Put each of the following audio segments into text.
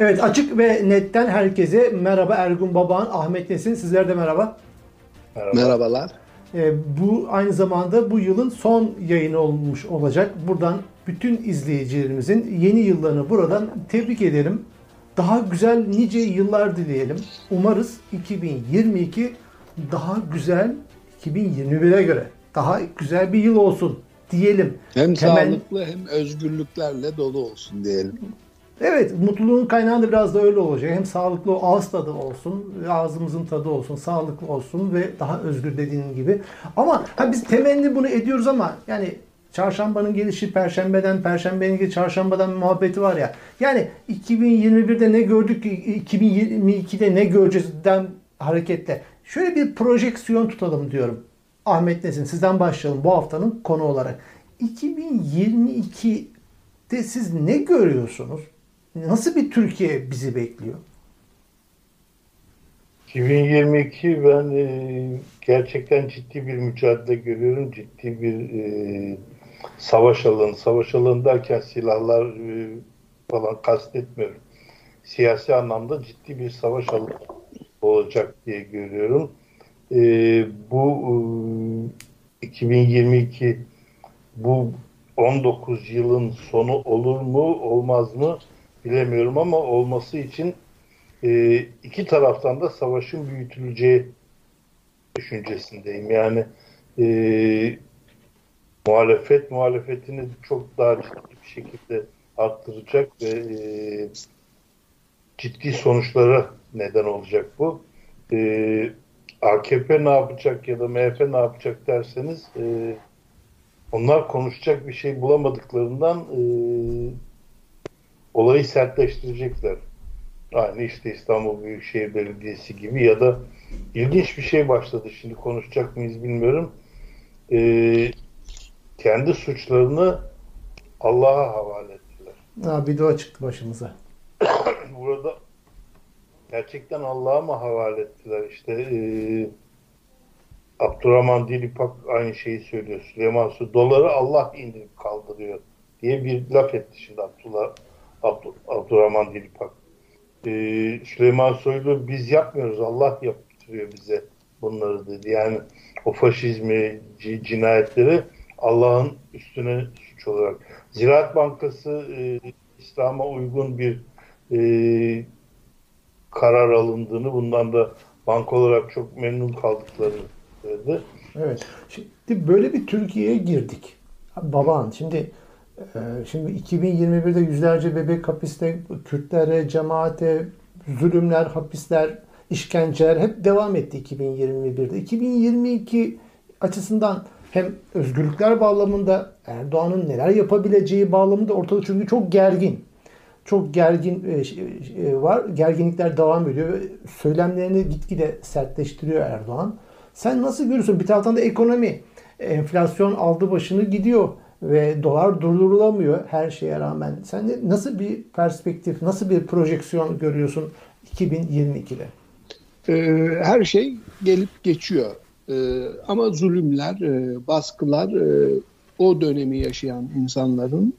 Evet açık ve netten herkese merhaba Ergun Babaan, Ahmet Nesin sizler de merhaba. Merhaba. Merhabalar. Ee, bu aynı zamanda bu yılın son yayını olmuş olacak. Buradan bütün izleyicilerimizin yeni yıllarını buradan tebrik edelim. Daha güzel nice yıllar dileyelim. Umarız 2022 daha güzel 2021'e göre daha güzel bir yıl olsun diyelim. Hem Hemen... sağlıklı hem özgürlüklerle dolu olsun diyelim. Evet, mutluluğun kaynağı da biraz da öyle olacak. Hem sağlıklı ağız tadı olsun, ağzımızın tadı olsun, sağlıklı olsun ve daha özgür dediğin gibi. Ama ha biz temenni bunu ediyoruz ama yani çarşambanın gelişi perşembeden, perşembenin gelişi çarşambadan muhabbeti var ya. Yani 2021'de ne gördük, 2022'de ne göreceğizden hareketle. Şöyle bir projeksiyon tutalım diyorum. Ahmet Nesin sizden başlayalım bu haftanın konu olarak. 2022'de siz ne görüyorsunuz? Nasıl bir Türkiye bizi bekliyor? 2022 ben e, gerçekten ciddi bir mücadele görüyorum. Ciddi bir e, savaş alanı. Savaş alanı derken silahlar e, falan kastetmiyorum. Siyasi anlamda ciddi bir savaş alanı olacak diye görüyorum. E, bu e, 2022 bu 19 yılın sonu olur mu olmaz mı bilemiyorum ama olması için e, iki taraftan da savaşın büyütüleceği düşüncesindeyim. Yani e, muhalefet muhalefetini çok daha ciddi bir şekilde arttıracak ve e, ciddi sonuçlara neden olacak bu. E, AKP ne yapacak ya da MHP ne yapacak derseniz e, onlar konuşacak bir şey bulamadıklarından e, olayı sertleştirecekler. Aynı işte İstanbul Büyükşehir Belediyesi gibi ya da ilginç bir şey başladı. Şimdi konuşacak mıyız bilmiyorum. Ee, kendi suçlarını Allah'a havale ettiler. Ha, bir dua çıktı başımıza. Burada gerçekten Allah'a mı havale ettiler? İşte e, Abdurrahman Dilipak aynı şeyi söylüyor. Süleyman Su doları Allah indirip kaldırıyor diye bir laf etti şimdi Abdullah Abd Abdurrahman Dilipak. Ee, Süleyman Soylu biz yapmıyoruz Allah yaptırıyor bize bunları dedi. Yani o faşizmi, cinayetleri Allah'ın üstüne suç olarak. Ziraat Bankası e, İslam'a uygun bir e, karar alındığını, bundan da bank olarak çok memnun kaldıklarını söyledi. Evet. Şimdi böyle bir Türkiye'ye girdik. Baban şimdi şimdi 2021'de yüzlerce bebek hapiste, Kürtlere, cemaate, zulümler, hapisler, işkenceler hep devam etti 2021'de. 2022 açısından hem özgürlükler bağlamında Erdoğan'ın neler yapabileceği bağlamında ortada çünkü çok gergin. Çok gergin e, e, var. Gerginlikler devam ediyor söylemlerini gitgide sertleştiriyor Erdoğan. Sen nasıl görüyorsun? Bir taraftan da ekonomi, enflasyon aldı başını gidiyor ve dolar durdurulamıyor her şeye rağmen. Sen de nasıl bir perspektif, nasıl bir projeksiyon görüyorsun 2022'de? Ee, her şey gelip geçiyor. Ee, ama zulümler, e, baskılar e, o dönemi yaşayan insanların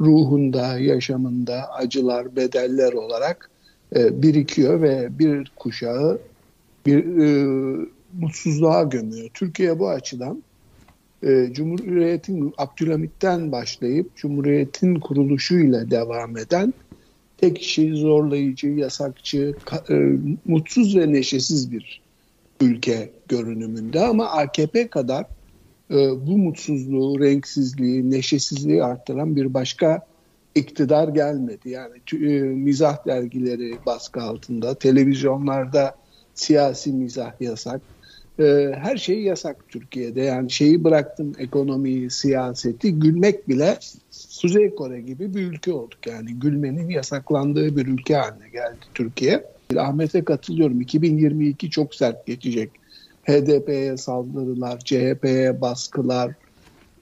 ruhunda, yaşamında acılar, bedeller olarak e, birikiyor ve bir kuşağı bir mutsuzluğa gömüyor. Türkiye bu açıdan e, Cumhuriyet'in Abdülhamit'ten başlayıp Cumhuriyet'in kuruluşuyla devam eden tek kişi zorlayıcı, yasakçı, e, mutsuz ve neşesiz bir ülke görünümünde ama AKP kadar e, bu mutsuzluğu, renksizliği, neşesizliği arttıran bir başka iktidar gelmedi. Yani e, mizah dergileri baskı altında, televizyonlarda siyasi mizah yasak, e, her şey yasak Türkiye'de. Yani şeyi bıraktım ekonomiyi, siyaseti, gülmek bile Kuzey Kore gibi bir ülke olduk. Yani gülmenin yasaklandığı bir ülke haline geldi Türkiye. Ahmet'e katılıyorum. 2022 çok sert geçecek. HDP'ye saldırılar, CHP'ye baskılar,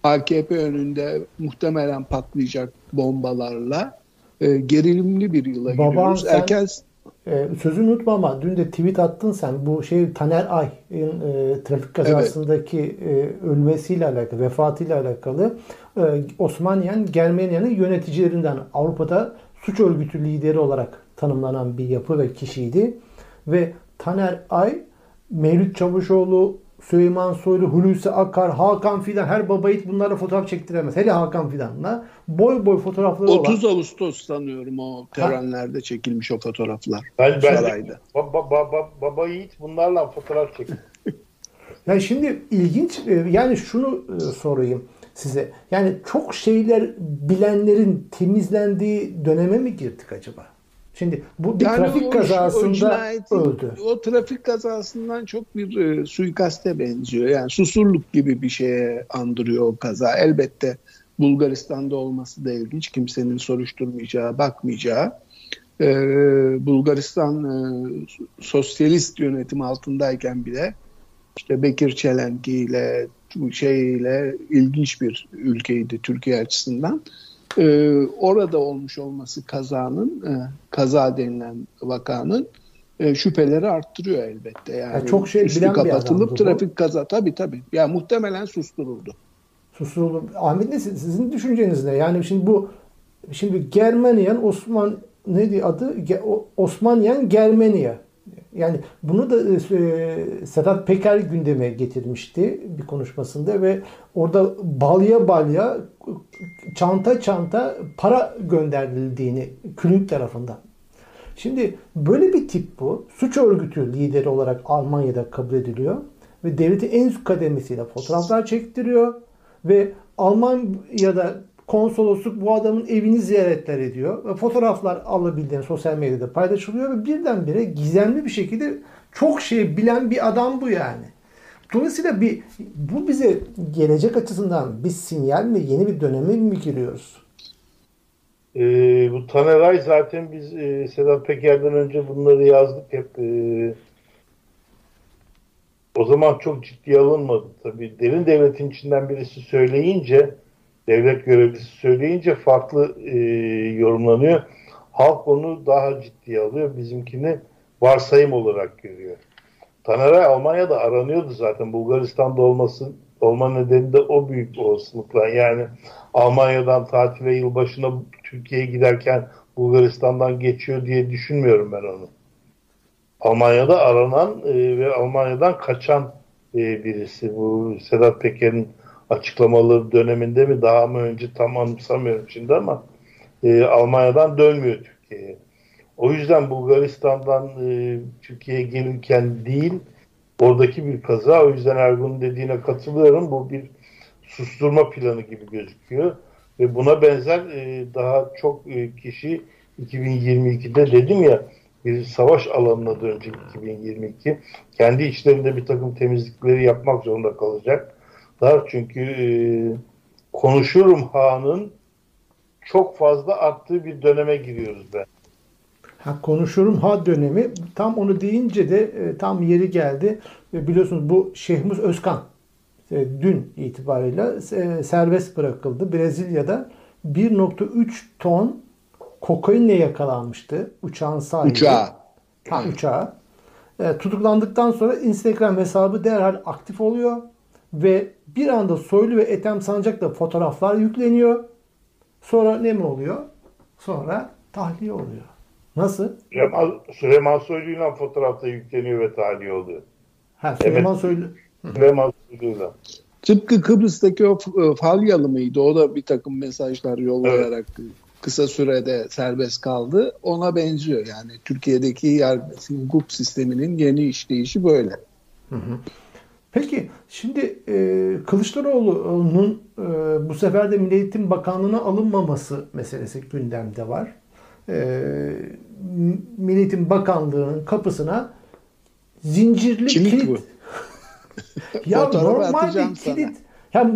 AKP önünde muhtemelen patlayacak bombalarla e, gerilimli bir yıla Baban giriyoruz. Sen... Erken e, sözünü unutma ama dün de tweet attın sen bu şey Taner Ay'ın e, trafik kazasındaki evet. e, ölmesiyle alakalı, vefatıyla alakalı e, Osmaniyen Germaniyan'ın yöneticilerinden Avrupa'da suç örgütü lideri olarak tanımlanan bir yapı ve kişiydi. Ve Taner Ay, Mevlüt Çavuşoğlu, Süleyman Soylu, Hulusi Akar, Hakan Fidan her baba yiğit bunlarla fotoğraf çektiremez. Hele Hakan Fidan'la boy boy fotoğrafları 30 olan. Ağustos sanıyorum o törenlerde çekilmiş o fotoğraflar. Ben, ben Sarayda. baba, baba, baba yiğit bunlarla fotoğraf çekti. Yani şimdi ilginç e, yani şunu e, sorayım size. Yani çok şeyler bilenlerin temizlendiği döneme mi girdik acaba? Şimdi bu bir Yani trafik o- o kazasında cinayetin- öldü. O trafik kazasından çok bir e, suikaste benziyor. Yani susurluk gibi bir şeye andırıyor o kaza. Elbette Bulgaristan'da olması da ilginç. Kimsenin soruşturmayacağı, bakmayacağı. E, Bulgaristan e, sosyalist yönetim altındayken bile işte Bekir Çelenki ile şeyle ilginç bir ülkeydi Türkiye açısından. Ee, orada olmuş olması kazanın, e, kaza denilen vakanın e, şüpheleri arttırıyor elbette. Yani, Yani çok şey bilen bir kapatılıp bu. trafik kaza tabii tabii. Ya muhtemelen susturuldu. Susurlu. Ahmet ne sizin düşünceniz ne? Yani şimdi bu şimdi Germaniyan Osman ne diye adı? Ge- o- Osmanyan Germania. Yani bunu da e, Sedat Peker gündeme getirmişti bir konuşmasında ve orada balya balya çanta çanta para gönderildiğini Külünk tarafından. Şimdi böyle bir tip bu. Suç örgütü lideri olarak Almanya'da kabul ediliyor. Ve devletin en üst kademesiyle fotoğraflar çektiriyor. Ve Almanya'da konsolosluk bu adamın evini ziyaretler ediyor. Ve fotoğraflar alabildiğini sosyal medyada paylaşılıyor. Ve birdenbire gizemli bir şekilde çok şey bilen bir adam bu yani. Dolayısıyla bir bu bize gelecek açısından bir sinyal mi, yeni bir döneme mi giriyoruz? Ee, bu Taneray zaten biz e, Sedat Peker'den önce bunları yazdık hep. e, o zaman çok ciddiye alınmadı tabii. Derin devletin içinden birisi söyleyince, devlet görevlisi söyleyince farklı e, yorumlanıyor. Halk onu daha ciddiye alıyor. Bizimkini varsayım olarak görüyor. Taneray Almanya'da aranıyordu zaten. Bulgaristan'da olması olma nedeni de o büyük olasılıkla. Yani Almanya'dan tatile yılbaşına Türkiye'ye giderken Bulgaristan'dan geçiyor diye düşünmüyorum ben onu. Almanya'da aranan e, ve Almanya'dan kaçan e, birisi. Bu Sedat Peker'in açıklamaları döneminde mi daha mı önce tam anımsamıyorum şimdi ama e, Almanya'dan dönmüyor Türkiye'ye. O yüzden Bulgaristan'dan e, Türkiye'ye gelirken değil oradaki bir kaza. O yüzden Ergun'un dediğine katılıyorum. Bu bir susturma planı gibi gözüküyor. Ve buna benzer e, daha çok e, kişi 2022'de dedim ya bir savaş alanına dönecek 2022. Kendi içlerinde bir takım temizlikleri yapmak zorunda kalacaklar. Çünkü e, konuşurum Han'ın çok fazla arttığı bir döneme giriyoruz ben. Ha, konuşurum ha dönemi tam onu deyince de e, tam yeri geldi. Ve biliyorsunuz bu Şehmus Özkan e, dün itibariyle e, serbest bırakıldı. Brezilya'da 1.3 ton kokainle yakalanmıştı uçağın sahibi. Uçağı. Ha, uçağı. E, tutuklandıktan sonra Instagram hesabı derhal aktif oluyor ve bir anda Soylu ve Ethem Sancak'la fotoğraflar yükleniyor. Sonra ne mi oluyor? Sonra tahliye oluyor. Nasıl? Süleyman, Süleyman Soylu'yla fotoğrafta yükleniyor ve tahliye oluyor. Ha, Süleyman Soylu. Süleyman Soylu'yla. Tıpkı Kıbrıs'taki o e, Falyalı mıydı? O da bir takım mesajlar yollayarak kısa sürede serbest kaldı. Ona benziyor yani. Türkiye'deki yargı, hukuk sisteminin yeni işleyişi böyle. Peki şimdi e, Kılıçdaroğlu'nun e, bu sefer de Milli Eğitim Bakanlığı'na alınmaması meselesi gündemde var. E, Milli Eğitim Bakanlığı'nın kapısına zincirli Kilit kilit. bu. ya normal bir sana. Ya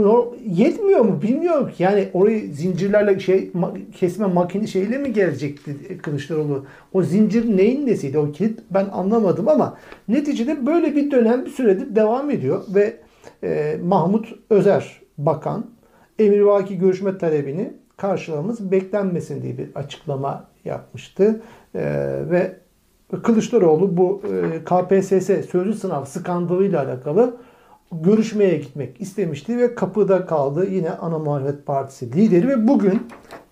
yetmiyor mu bilmiyorum ki. Yani orayı zincirlerle şey kesme makine şeyle mi gelecekti Kılıçdaroğlu? O zincir neyin nesiydi? O kilit ben anlamadım ama neticede böyle bir dönem bir süredir devam ediyor ve e, Mahmut Özer Bakan emirvaki görüşme talebini karşılamamız beklenmesin diye bir açıklama yapmıştı. E, ve Kılıçdaroğlu bu e, KPSS sözlü sınav skandalıyla alakalı görüşmeye gitmek istemişti ve kapıda kaldı yine ana muhalefet partisi lideri ve bugün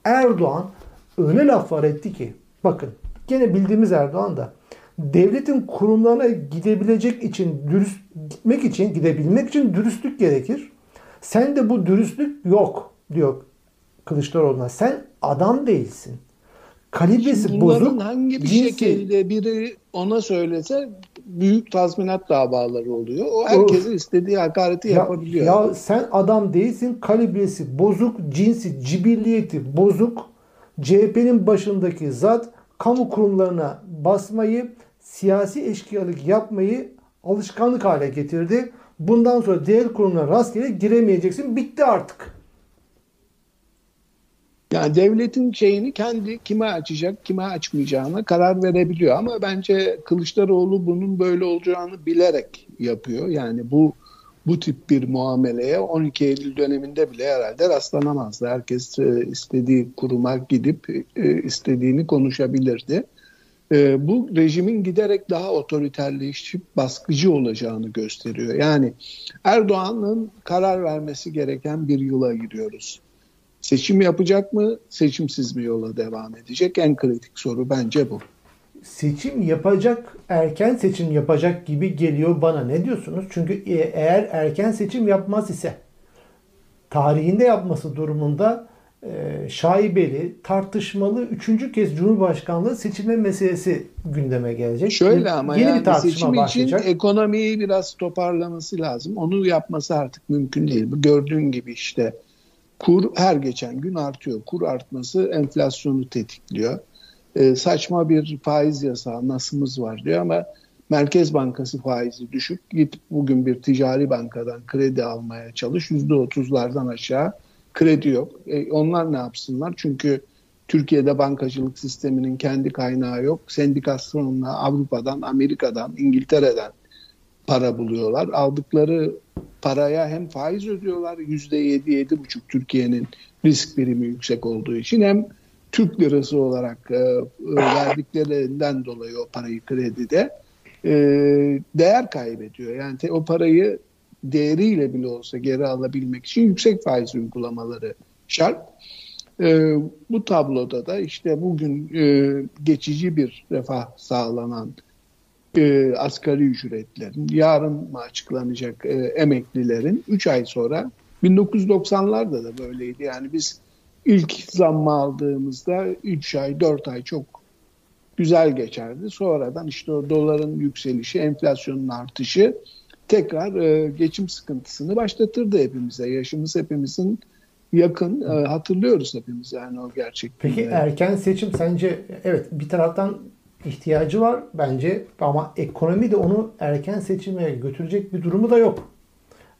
Erdoğan öyle laflar etti ki bakın gene bildiğimiz Erdoğan da devletin kurumlarına gidebilecek için dürüst gitmek için gidebilmek için dürüstlük gerekir. Sen de bu dürüstlük yok diyor Kılıçdaroğlu'na. Sen adam değilsin. Kalibresi Bunların bozuk. hangi bir cinsi- şekilde biri ona söylese büyük tazminat davaları oluyor. O herkese istediği hakareti Ya, yapabiliyor. ya sen adam değilsin. Kalibresi bozuk, cinsi, cibilliyeti bozuk. CHP'nin başındaki zat kamu kurumlarına basmayı, siyasi eşkıyalık yapmayı alışkanlık hale getirdi. Bundan sonra diğer kurumlara rastgele giremeyeceksin. Bitti artık. Yani devletin şeyini kendi kime açacak, kime açmayacağına karar verebiliyor. Ama bence Kılıçdaroğlu bunun böyle olacağını bilerek yapıyor. Yani bu bu tip bir muameleye 12 Eylül döneminde bile herhalde rastlanamazdı. Herkes e, istediği kuruma gidip e, istediğini konuşabilirdi. E, bu rejimin giderek daha otoriterleşip baskıcı olacağını gösteriyor. Yani Erdoğan'ın karar vermesi gereken bir yıla giriyoruz. Seçim yapacak mı, seçimsiz mi yola devam edecek? En kritik soru bence bu. Seçim yapacak, erken seçim yapacak gibi geliyor bana. Ne diyorsunuz? Çünkü e- eğer erken seçim yapmaz ise tarihinde yapması durumunda e, şaibeli, tartışmalı üçüncü kez Cumhurbaşkanlığı seçilme meselesi gündeme gelecek. Şöyle ama Yeni yani bir tartışma seçim başlayacak. için ekonomiyi biraz toparlaması lazım. Onu yapması artık mümkün değil. Bu gördüğün gibi işte kur her geçen gün artıyor. Kur artması enflasyonu tetikliyor. Ee, saçma bir faiz yasağı nasımız var diyor ama Merkez Bankası faizi düşük. Git bugün bir ticari bankadan kredi almaya çalış. %30'lardan aşağı kredi yok. E, onlar ne yapsınlar? Çünkü Türkiye'de bankacılık sisteminin kendi kaynağı yok. Sendikasyonla Avrupa'dan, Amerika'dan, İngiltere'den para buluyorlar. Aldıkları paraya hem faiz ödüyorlar yüzde yedi, yedi buçuk Türkiye'nin risk birimi yüksek olduğu için hem Türk lirası olarak e, e, verdiklerinden dolayı o parayı kredide e, değer kaybediyor. Yani te, o parayı değeriyle bile olsa geri alabilmek için yüksek faiz uygulamaları şart. E, bu tabloda da işte bugün e, geçici bir refah sağlanan e, asgari ücretlerin, yarın mı açıklanacak e, emeklilerin 3 ay sonra 1990'larda da böyleydi. Yani biz ilk zammı aldığımızda 3 ay, 4 ay çok güzel geçerdi. Sonradan işte o doların yükselişi, enflasyonun artışı tekrar e, geçim sıkıntısını başlatırdı hepimize. Yaşımız hepimizin yakın. E, hatırlıyoruz hepimiz yani o gerçekten. Peki erken seçim sence evet bir taraftan ihtiyacı var bence ama ekonomi de onu erken seçime götürecek bir durumu da yok.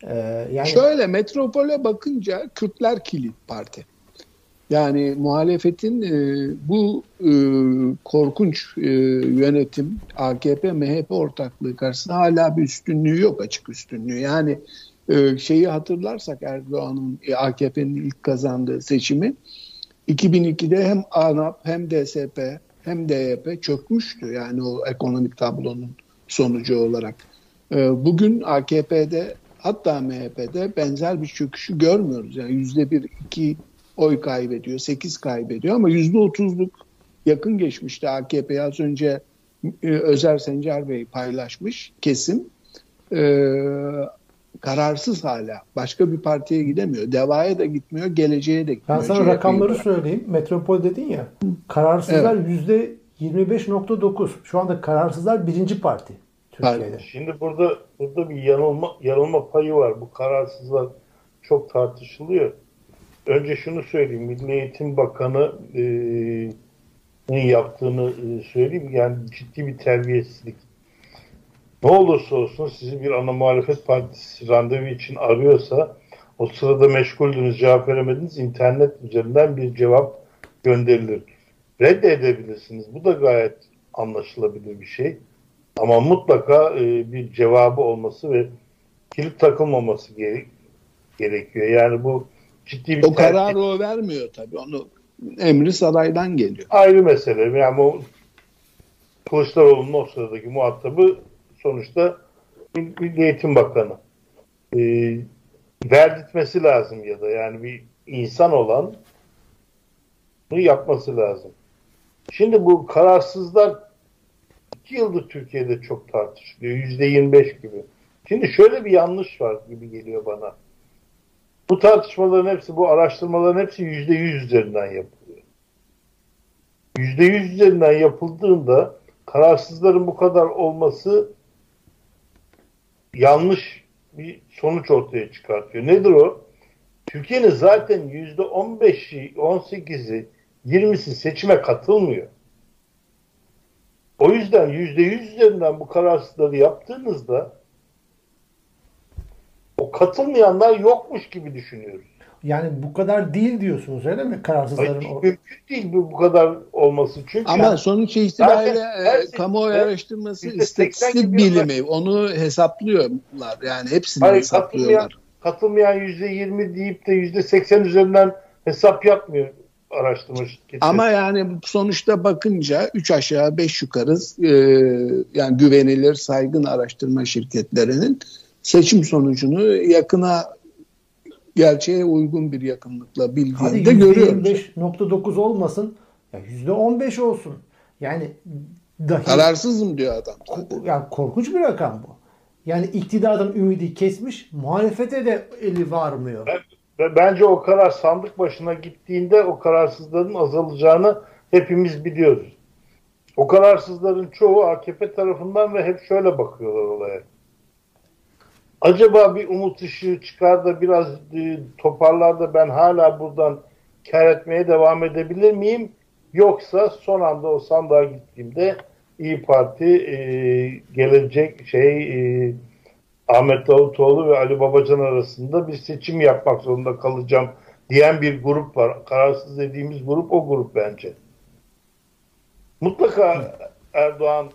Ee, yani Şöyle metropole bakınca Kürtler kilit parti. Yani muhalefetin e, bu e, korkunç e, yönetim AKP MHP ortaklığı karşısında hala bir üstünlüğü yok açık üstünlüğü. Yani e, şeyi hatırlarsak Erdoğan'ın e, AKP'nin ilk kazandığı seçimi 2002'de hem ANAP hem DSP hem DYP çökmüştü yani o ekonomik tablonun sonucu olarak. E, bugün AKP'de hatta MHP'de benzer bir çöküşü görmüyoruz. Yani yüzde bir, iki oy kaybediyor, sekiz kaybediyor ama yüzde otuzluk yakın geçmişte AKP'yi az önce e, Özer Sencer Bey paylaşmış kesim. Kararsız hala. Başka bir partiye gidemiyor. Deva'ya da gitmiyor, geleceğe de gitmiyor. ben sana CHP 'yi rakamları bırak. söyleyeyim. Metropol dedin ya. Kararsızlar yüzde 25.9. Şu anda kararsızlar birinci parti Türkiye'de. Şimdi burada burada bir yanılma yanılma payı var. Bu kararsızlar çok tartışılıyor. Önce şunu söyleyeyim. Milli Eğitim Bakanı e, yaptığını e, söyleyeyim. Yani ciddi bir terbiyesizlik. Ne olursa olsun sizi bir ana muhalefet partisi randevu için arıyorsa o sırada meşguldünüz, cevap veremediniz. internet üzerinden bir cevap gönderilir. Reddedebilirsiniz. Bu da gayet anlaşılabilir bir şey. Ama mutlaka e, bir cevabı olması ve kilit takılmaması gere- gerekiyor. Yani bu ciddi bir O tercih- kararı o vermiyor tabii. Onu emri saraydan geliyor. ayrı mesele. Yani o Kılıçdaroğlu'nun o sıradaki muhatabı sonuçta Mil- Milli Eğitim Bakanı. Ee, verdirtmesi lazım ya da yani bir insan olan yapması lazım. Şimdi bu kararsızlar iki yıldır Türkiye'de çok tartışılıyor. Yüzde 25 gibi. Şimdi şöyle bir yanlış var gibi geliyor bana. Bu tartışmaların hepsi, bu araştırmaların hepsi yüzde yüz üzerinden yapılıyor. Yüzde yüz üzerinden yapıldığında kararsızların bu kadar olması yanlış bir sonuç ortaya çıkartıyor. Nedir o? Türkiye'nin zaten yüzde on beşi, on sekizi, yirmisi seçime katılmıyor. O yüzden yüzde yüz üzerinden bu kararsızları yaptığınızda o katılmayanlar yokmuş gibi düşünüyoruz. Yani bu kadar değil diyorsunuz öyle mi kararsızların? Hayır, mümkün değil bu, bu kadar olması. Çünkü Ama yani, sonuç itibariyle e, kamuoyu araştırması istatistik bilimi onu hesaplıyorlar. Yani hepsini Hayır, hesaplıyorlar. katılmayan yüzde yirmi deyip de yüzde seksen üzerinden hesap yapmıyor araştırma şirketi. Ama yani sonuçta bakınca 3 aşağı 5 yukarı e, yani güvenilir saygın araştırma şirketlerinin seçim sonucunu yakına gerçeğe uygun bir yakınlıkla bildiğinde görüyoruz. %25.9 olmasın. Ya %15 olsun. Yani dahi Kararsızım diyor adam. Ko- yani korkunç bir rakam bu. Yani iktidardan ümidi kesmiş, muhalefete de eli varmıyor. Ve bence o karar sandık başına gittiğinde o kararsızların azalacağını hepimiz biliyoruz. O kararsızların çoğu AKP tarafından ve hep şöyle bakıyorlar olaya. Acaba bir umut ışığı çıkar da biraz e, toparlar da ben hala buradan kar etmeye devam edebilir miyim? Yoksa son anda o sandığa gittiğimde İyi Parti e, gelecek şey e, Ahmet Davutoğlu ve Ali Babacan arasında bir seçim yapmak zorunda kalacağım diyen bir grup var. Kararsız dediğimiz grup o grup bence. Mutlaka Erdoğan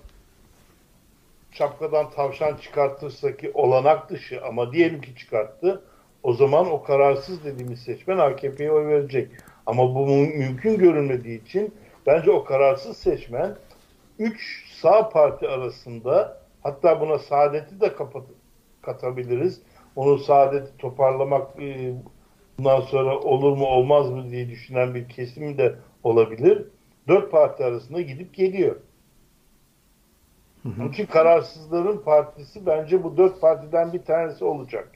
şapkadan tavşan çıkartırsa ki olanak dışı ama diyelim ki çıkarttı. O zaman o kararsız dediğimiz seçmen AKP'ye oy verecek. Ama bu mü- mümkün görünmediği için bence o kararsız seçmen 3 sağ parti arasında hatta buna saadeti de kapat katabiliriz. Onu saadeti toparlamak e, bundan sonra olur mu olmaz mı diye düşünen bir kesim de olabilir. Dört parti arasında gidip geliyor. Onun için kararsızların partisi bence bu dört partiden bir tanesi olacak.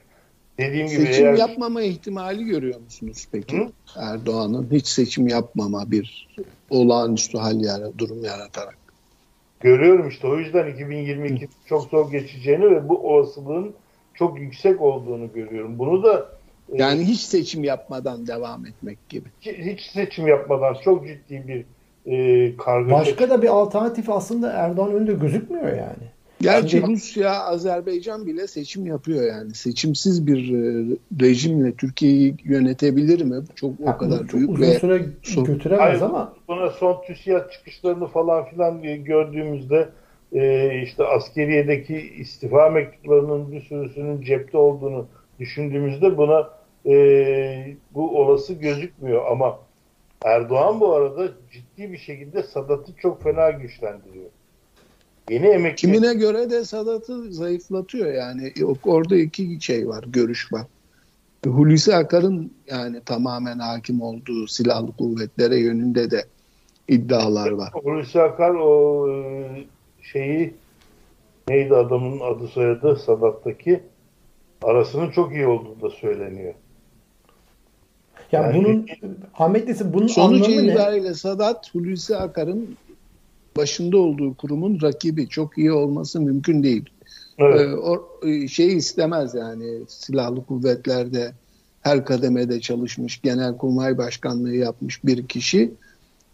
Dediğim gibi Seçim eğer yapmama ihtimali görüyor musunuz peki? Hı? Erdoğan'ın hiç seçim yapmama bir olağanüstü hal yara, durum yaratarak. görüyorum işte o yüzden 2022 çok zor geçeceğini ve bu olasılığın çok yüksek olduğunu görüyorum. Bunu da e, Yani hiç seçim yapmadan devam etmek gibi. hiç seçim yapmadan çok ciddi bir e, kargaşa Başka da bir alternatif aslında Erdoğan önünde gözükmüyor yani. Gerçi Şimdi- Rusya, Azerbaycan bile seçim yapıyor yani. Seçimsiz bir e, rejimle Türkiye'yi yönetebilir mi? Çok o Yani kadar çok büyük uzun ve süre Son- götüremez Hayır, ama Sonra son TÜSİAD çıkışlarını falan filan gördüğümüzde e, işte askeriyedeki istifa mektuplarının bir sürüsünün cepte olduğunu düşündüğümüzde buna e, bu olası gözükmüyor ama Erdoğan bu arada ciddi bir şekilde Sadat'ı çok fena güçlendiriyor. Yeni emekli kimine göre de Sadat'ı zayıflatıyor yani. Yok, Orada iki şey var, görüş var. Hulusi Akar'ın yani tamamen hakim olduğu silahlı kuvvetlere yönünde de iddialar var. Hulusi Akar o e, şeyi neydi adamın adı soyadı Sadat'taki arasının çok iyi olduğu da söyleniyor. Ya Yani- bunun Ahmet desin bunun Sonuç anlamı ne? itibariyle Sadat Hulusi Akar'ın başında olduğu kurumun rakibi. Çok iyi olması mümkün değil. Evet. Ee, o e, şey istemez yani silahlı kuvvetlerde her kademede çalışmış, genelkurmay başkanlığı yapmış bir kişi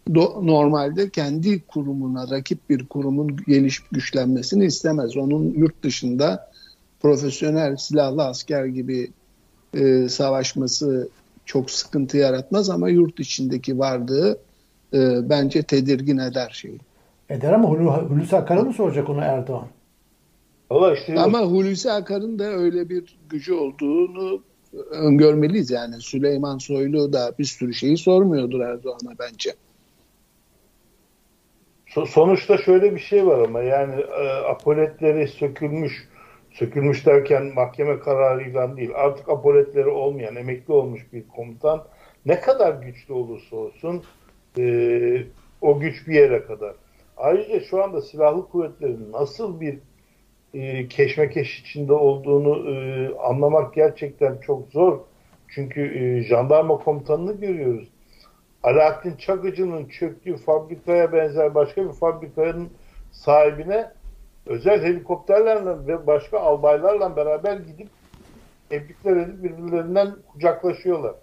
do- normalde kendi kurumuna rakip bir kurumun gelişip güçlenmesini istemez. Onun yurt dışında profesyonel silahlı asker gibi e, savaşması çok sıkıntı yaratmaz ama yurt içindeki varlığı e, bence tedirgin eder şeyi. Eder ama Hulu- Hulusi Akar'a mı soracak onu Erdoğan? Valla işte Ama Hulusi Akar'ın da öyle bir gücü olduğunu öngörmeliyiz yani. Süleyman Soylu da bir sürü şeyi sormuyordur Erdoğan'a bence. So- sonuçta şöyle bir şey var ama yani e, apoletleri sökülmüş sökülmüş derken mahkeme kararıyla değil artık apoletleri olmayan emekli olmuş bir komutan ne kadar güçlü olursa olsun E, o güç bir yere kadar. Ayrıca şu anda silahlı kuvvetlerin nasıl bir e, keşmekeş içinde olduğunu e, anlamak gerçekten çok zor. Çünkü e, jandarma komutanını görüyoruz. Alaaddin Çakıcı'nın çöktüğü fabrikaya benzer başka bir fabrikanın sahibine özel helikopterlerle ve başka albaylarla beraber gidip tebrikler edip birbirlerinden kucaklaşıyorlar.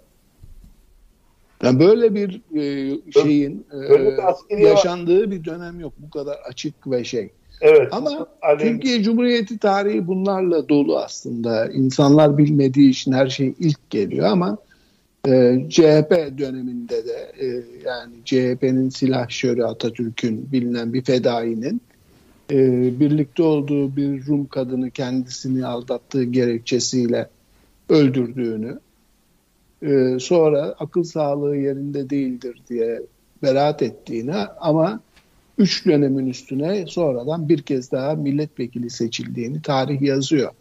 Yani böyle bir e, şeyin böyle e, yaşandığı var. bir dönem yok. Bu kadar açık ve şey. Evet. Ama Alem... Türkiye Cumhuriyeti tarihi bunlarla dolu aslında. İnsanlar bilmediği için her şey ilk geliyor ama e, CHP döneminde de e, yani CHP'nin silahşörü Atatürk'ün bilinen bir fedainin e, birlikte olduğu bir Rum kadını kendisini aldattığı gerekçesiyle öldürdüğünü e, sonra akıl sağlığı yerinde değildir diye beraat ettiğini ama üç dönemin üstüne sonradan bir kez daha milletvekili seçildiğini tarih yazıyor.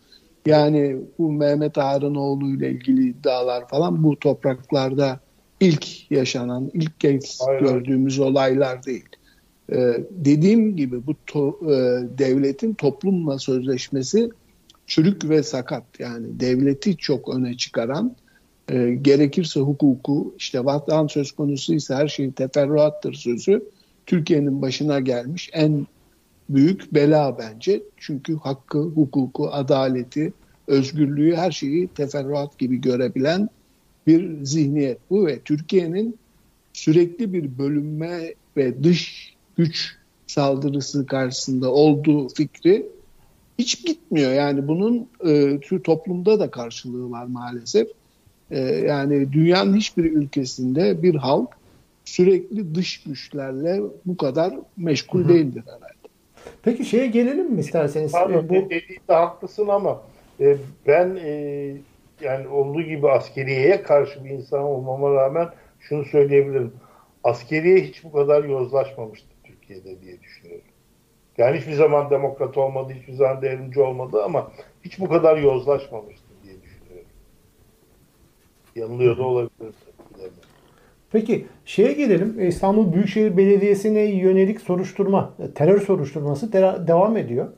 Yani bu Mehmet Ağrınoğlu ile ilgili iddialar falan bu topraklarda ilk yaşanan, ilk kez Aynen. gördüğümüz olaylar değil. Ee, dediğim gibi bu to, e, devletin toplumla sözleşmesi çürük ve sakat. Yani devleti çok öne çıkaran, e, gerekirse hukuku, işte vatan söz konusu ise her şey teferruattır sözü Türkiye'nin başına gelmiş en büyük bela bence. Çünkü hakkı, hukuku, adaleti, özgürlüğü her şeyi teferruat gibi görebilen bir zihniyet bu ve Türkiye'nin sürekli bir bölünme ve dış güç saldırısı karşısında olduğu fikri hiç gitmiyor. Yani bunun e, toplumda da karşılığı var maalesef. E, yani dünyanın hiçbir ülkesinde bir halk sürekli dış güçlerle bu kadar meşgul Hı-hı. değildir herhalde. Peki şeye gelelim mi isterseniz? Pardon, bu... dediğinde haklısın ama e, ben e, yani olduğu gibi askeriyeye karşı bir insan olmama rağmen şunu söyleyebilirim. Askeriye hiç bu kadar yozlaşmamıştı Türkiye'de diye düşünüyorum. Yani hiçbir zaman demokrat olmadı, hiçbir zaman devrimci olmadı ama hiç bu kadar yozlaşmamıştı diye düşünüyorum. Yanılıyor da olabilir. Peki şeye gelelim. İstanbul Büyükşehir Belediyesi'ne yönelik soruşturma, terör soruşturması devam ediyor.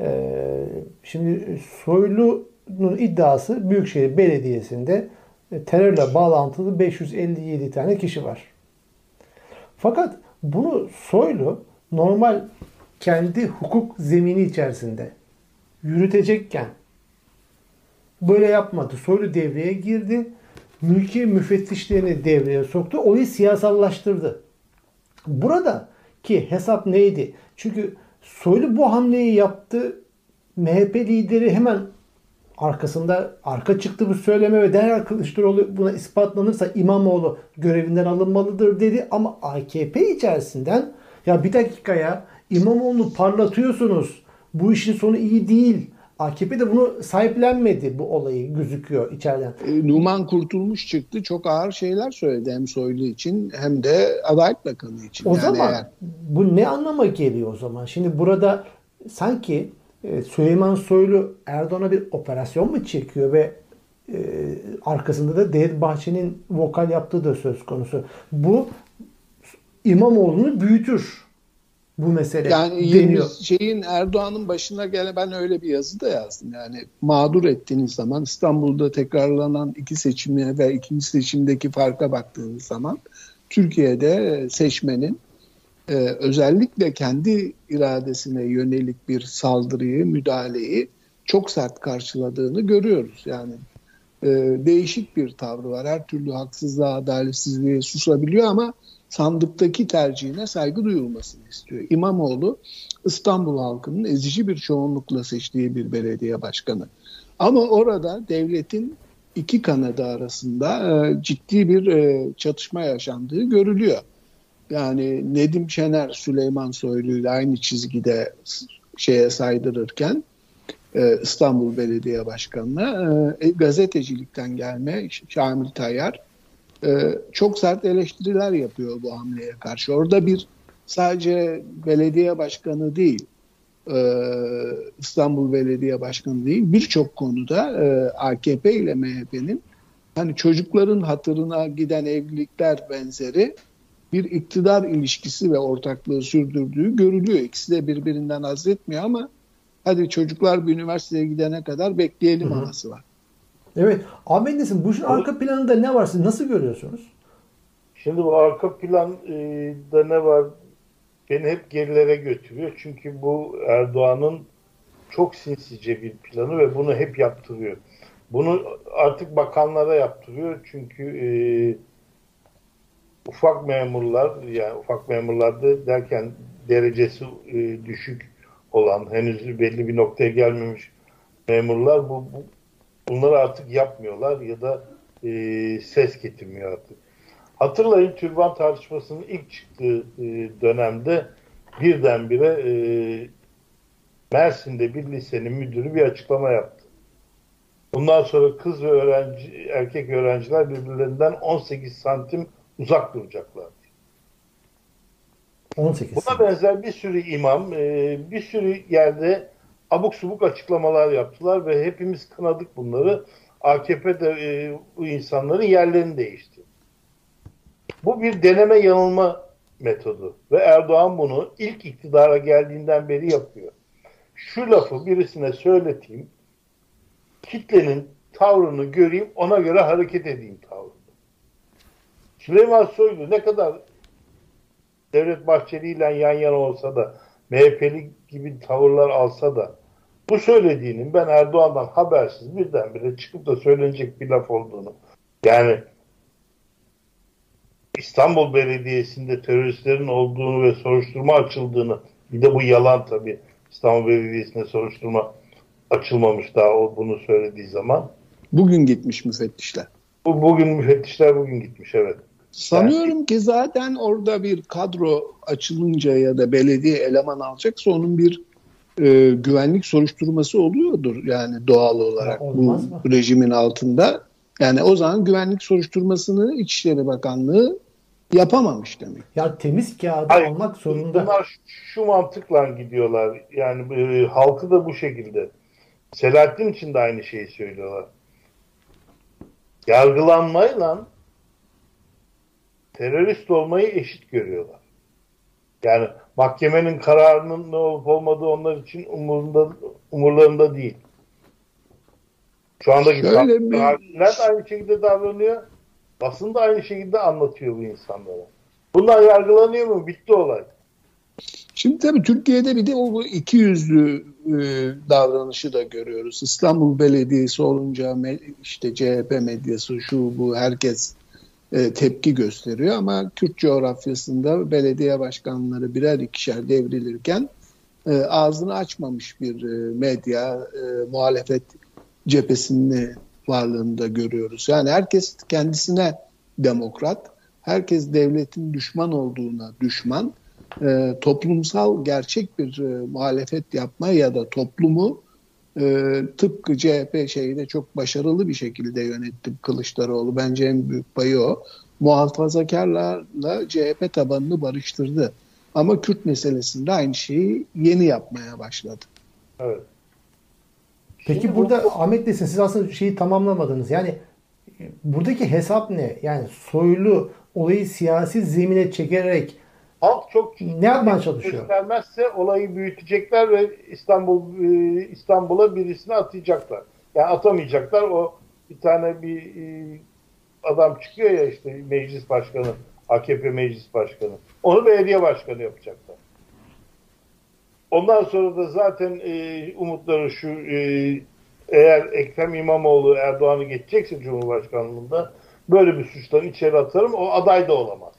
Ee, şimdi Soylu'nun iddiası Büyükşehir Belediyesi'nde e, terörle bağlantılı 557 tane kişi var. Fakat bunu Soylu normal kendi hukuk zemini içerisinde yürütecekken böyle yapmadı. Soylu devreye girdi mülki müfettişlerini devreye soktu. Olayı siyasallaştırdı. Burada ki hesap neydi? Çünkü Soylu bu hamleyi yaptı. MHP lideri hemen arkasında arka çıktı bu söyleme ve derhal Kılıçdaroğlu buna ispatlanırsa İmamoğlu görevinden alınmalıdır dedi. Ama AKP içerisinden ya bir dakika ya İmamoğlu'nu parlatıyorsunuz. Bu işin sonu iyi değil. AKP de bunu sahiplenmedi bu olayı gözüküyor içeriden. E, Numan Kurtulmuş çıktı. Çok ağır şeyler söyledi hem Soylu için hem de Adalet Bakanı için. O yani zaman eğer... bu ne anlama geliyor o zaman? Şimdi burada sanki Süleyman Soylu Erdoğan'a bir operasyon mu çekiyor ve e, arkasında da Devlet Bahçeli'nin vokal yaptığı da söz konusu. Bu İmamoğlu'nu büyütür bu mesele yani deniyor. şeyin Erdoğan'ın başına gelen ben öyle bir yazı da yazdım. Yani mağdur ettiğiniz zaman İstanbul'da tekrarlanan iki seçimine ve ikinci seçimdeki farka baktığınız zaman Türkiye'de seçmenin e, özellikle kendi iradesine yönelik bir saldırıyı, müdahaleyi çok sert karşıladığını görüyoruz. Yani e, değişik bir tavrı var. Her türlü haksızlığa, adaletsizliğe susabiliyor ama sandıktaki tercihine saygı duyulmasını istiyor. İmamoğlu İstanbul halkının ezici bir çoğunlukla seçtiği bir belediye başkanı. Ama orada devletin iki kanadı arasında e, ciddi bir e, çatışma yaşandığı görülüyor. Yani Nedim Şener Süleyman Soylu ile aynı çizgide şeye saydırırken e, İstanbul Belediye Başkanı'na e, gazetecilikten gelme Şamil Tayyar e, çok sert eleştiriler yapıyor bu hamleye karşı. Orada bir sadece belediye başkanı değil, e, İstanbul Belediye Başkanı değil, birçok konuda e, AKP ile MHP'nin hani çocukların hatırına giden evlilikler benzeri bir iktidar ilişkisi ve ortaklığı sürdürdüğü görülüyor. İkisi de birbirinden haz etmiyor ama hadi çocuklar bir üniversiteye gidene kadar bekleyelim havası var. Evet. Ahmet Nesin bu işin arka planında ne var? Siz nasıl görüyorsunuz? Şimdi bu arka planda ne var? Beni hep gerilere götürüyor. Çünkü bu Erdoğan'ın çok sinsice bir planı ve bunu hep yaptırıyor. Bunu artık bakanlara yaptırıyor. Çünkü e, ufak memurlar yani ufak memurlar derken derecesi e, düşük olan henüz belli bir noktaya gelmemiş memurlar bu, bu bunları artık yapmıyorlar ya da e, ses getirmiyor artık. Hatırlayın türban tartışmasının ilk çıktığı e, dönemde birdenbire e, Mersin'de bir lisenin müdürü bir açıklama yaptı. Bundan sonra kız ve öğrenci, erkek öğrenciler birbirlerinden 18 santim uzak duracaklar. 18 Buna benzer bir sürü imam, e, bir sürü yerde abuk subuk açıklamalar yaptılar ve hepimiz kınadık bunları. AKP de e, bu insanların yerlerini değişti. Bu bir deneme yanılma metodu ve Erdoğan bunu ilk iktidara geldiğinden beri yapıyor. Şu lafı birisine söyleteyim, kitlenin tavrını göreyim, ona göre hareket edeyim tavrında. Süleyman Soylu ne kadar Devlet Bahçeli ile yan yana olsa da MHP'li gibi tavırlar alsa da bu söylediğinin ben Erdoğan'dan habersiz birdenbire çıkıp da söylenecek bir laf olduğunu yani İstanbul Belediyesi'nde teröristlerin olduğunu ve soruşturma açıldığını bir de bu yalan tabii İstanbul Belediyesi'nde soruşturma açılmamış daha o bunu söylediği zaman. Bugün gitmiş müfettişler. Bu bugün müfettişler bugün gitmiş evet. Sanıyorum ki zaten orada bir kadro açılınca ya da belediye eleman alacaksa onun bir e, güvenlik soruşturması oluyordur yani doğal olarak Ya bu mı? rejimin altında. Yani o zaman güvenlik soruşturmasını İçişleri Bakanlığı yapamamış demek. Ya temiz kağıdı Hayır, almak zorunda. Bunlar şu, şu mantıkla gidiyorlar. Yani e, halkı da bu şekilde. Selahattin için de aynı şeyi söylüyorlar. Yargılanmayla terörist olmayı eşit görüyorlar. Yani mahkemenin kararının ne olup olmadığı onlar için umurunda, umurlarında değil. Şu andaki hakimler aynı şekilde davranıyor. Basın da aynı şekilde anlatıyor bu insanlara. Bunlar yargılanıyor mu? Bitti olay. Şimdi tabii Türkiye'de bir de o iki yüzlü e, davranışı da görüyoruz. İstanbul Belediyesi olunca işte CHP medyası şu bu herkes e, tepki gösteriyor ama Kürt coğrafyasında belediye başkanları birer ikişer devrilirken e, ağzını açmamış bir e, medya e, muhalefet cephesinin varlığını da görüyoruz. Yani herkes kendisine demokrat, herkes devletin düşman olduğuna düşman toplumsal gerçek bir e, muhalefet yapma ya da toplumu e, tıpkı CHP şeyde çok başarılı bir şekilde yönetti Kılıçdaroğlu. Bence en büyük payı o. Muhafazakarlarla CHP tabanını barıştırdı. Ama Kürt meselesinde aynı şeyi yeni yapmaya başladı. Evet. Peki Şimdi burada bu- Ahmet desin siz aslında şeyi tamamlamadınız. Yani e, buradaki hesap ne? Yani soylu olayı siyasi zemine çekerek halk çok ne yapmaya çalışıyor? göstermezse olayı büyütecekler ve İstanbul e, İstanbul'a birisini atayacaklar. Yani atamayacaklar. O bir tane bir e, adam çıkıyor ya işte meclis başkanı, AKP meclis başkanı. Onu belediye başkanı yapacaklar. Ondan sonra da zaten e, umutları şu e, eğer Ekrem İmamoğlu Erdoğan'ı geçecekse Cumhurbaşkanlığında böyle bir suçtan içeri atarım o aday da olamaz.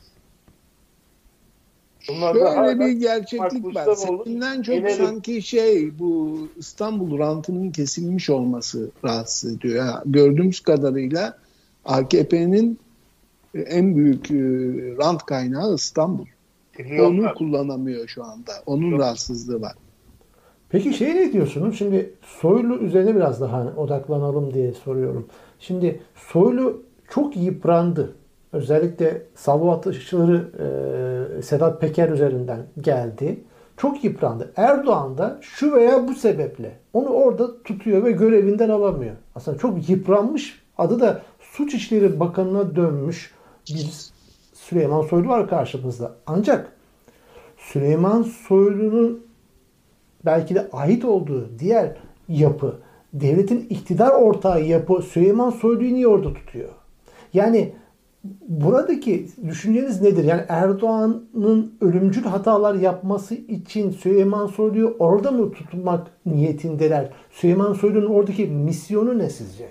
Bunlar bir gerçeklik var. Seninden çok geneli- sanki şey bu İstanbul rantının kesilmiş olması rahatsız ediyor. Ha, gördüğümüz kadarıyla AKP'nin en büyük e, rant kaynağı İstanbul. trilyonlar. Onu kullanamıyor şu anda. Onun Yok. rahatsızlığı var. Peki şey ne diyorsunuz? Şimdi Soylu üzerine biraz daha hani odaklanalım diye soruyorum. Şimdi Soylu çok yıprandı. Özellikle salvo atışları e, Sedat Peker üzerinden geldi. Çok yıprandı. Erdoğan da şu veya bu sebeple onu orada tutuyor ve görevinden alamıyor. Aslında çok yıpranmış. Adı da Suç İşleri Bakanı'na dönmüş bir Süleyman Soylu var karşımızda. Ancak Süleyman Soylu'nun belki de ait olduğu diğer yapı, devletin iktidar ortağı yapı Süleyman Soylu'yu niye orada tutuyor? Yani buradaki düşünceniz nedir? Yani Erdoğan'ın ölümcül hatalar yapması için Süleyman Soylu'yu orada mı tutmak niyetindeler? Süleyman Soylu'nun oradaki misyonu ne sizce?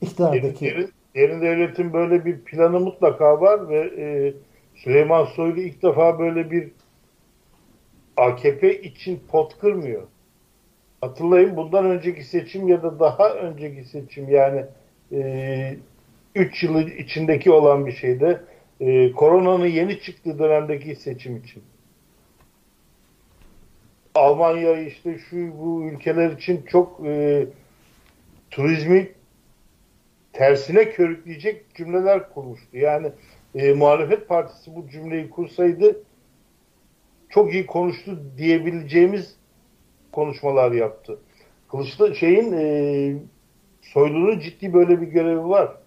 İktidardaki. Derin, derin devletin böyle bir planı mutlaka var ve e, Süleyman Soylu ilk defa böyle bir AKP için pot kırmıyor. Hatırlayın bundan önceki seçim ya da daha önceki seçim yani 3 e, yılı içindeki olan bir şeyde e, koronanın yeni çıktığı dönemdeki seçim için. Almanya işte şu bu ülkeler için çok e, turizmi tersine körükleyecek cümleler kurmuştu. Yani e, muhalefet partisi bu cümleyi kursaydı çok iyi konuştu diyebileceğimiz konuşmalar yaptı. Kılıçlı şeyin e, Soylu'nun ciddi böyle bir görevi var.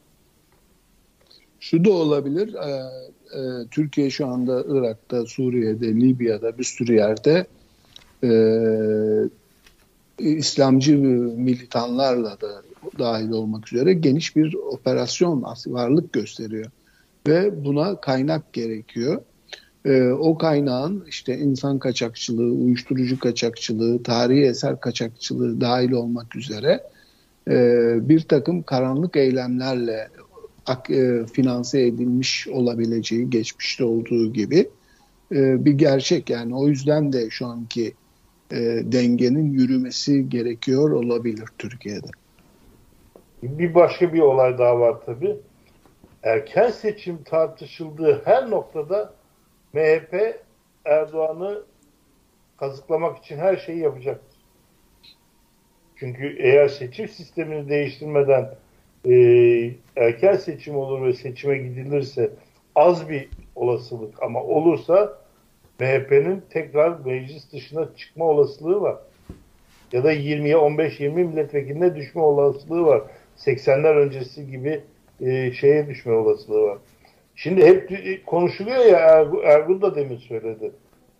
Şu da olabilir. E, e, Türkiye şu anda Irak'ta, Suriye'de, Libya'da bir sürü yerde e, İslamcı militanlarla da dahil olmak üzere geniş bir operasyon varlık gösteriyor. Ve buna kaynak gerekiyor. Ee, o kaynağın işte insan kaçakçılığı, uyuşturucu kaçakçılığı, tarihi eser kaçakçılığı dahil olmak üzere e, bir takım karanlık eylemlerle e, finanse edilmiş olabileceği geçmişte olduğu gibi e, bir gerçek. Yani o yüzden de şu anki e, dengenin yürümesi gerekiyor olabilir Türkiye'de. Bir başka bir olay daha var tabii. Erken seçim tartışıldığı her noktada MHP Erdoğan'ı kazıklamak için her şeyi yapacaktır. Çünkü eğer seçim sistemini değiştirmeden e, erken seçim olur ve seçime gidilirse az bir olasılık ama olursa MHP'nin tekrar meclis dışına çıkma olasılığı var. Ya da 20'ye 15-20 milletvekiline düşme olasılığı var. 80'ler öncesi gibi e, şeye düşme olasılığı var. Şimdi hep konuşuluyor ya Ergun da demin söyledi.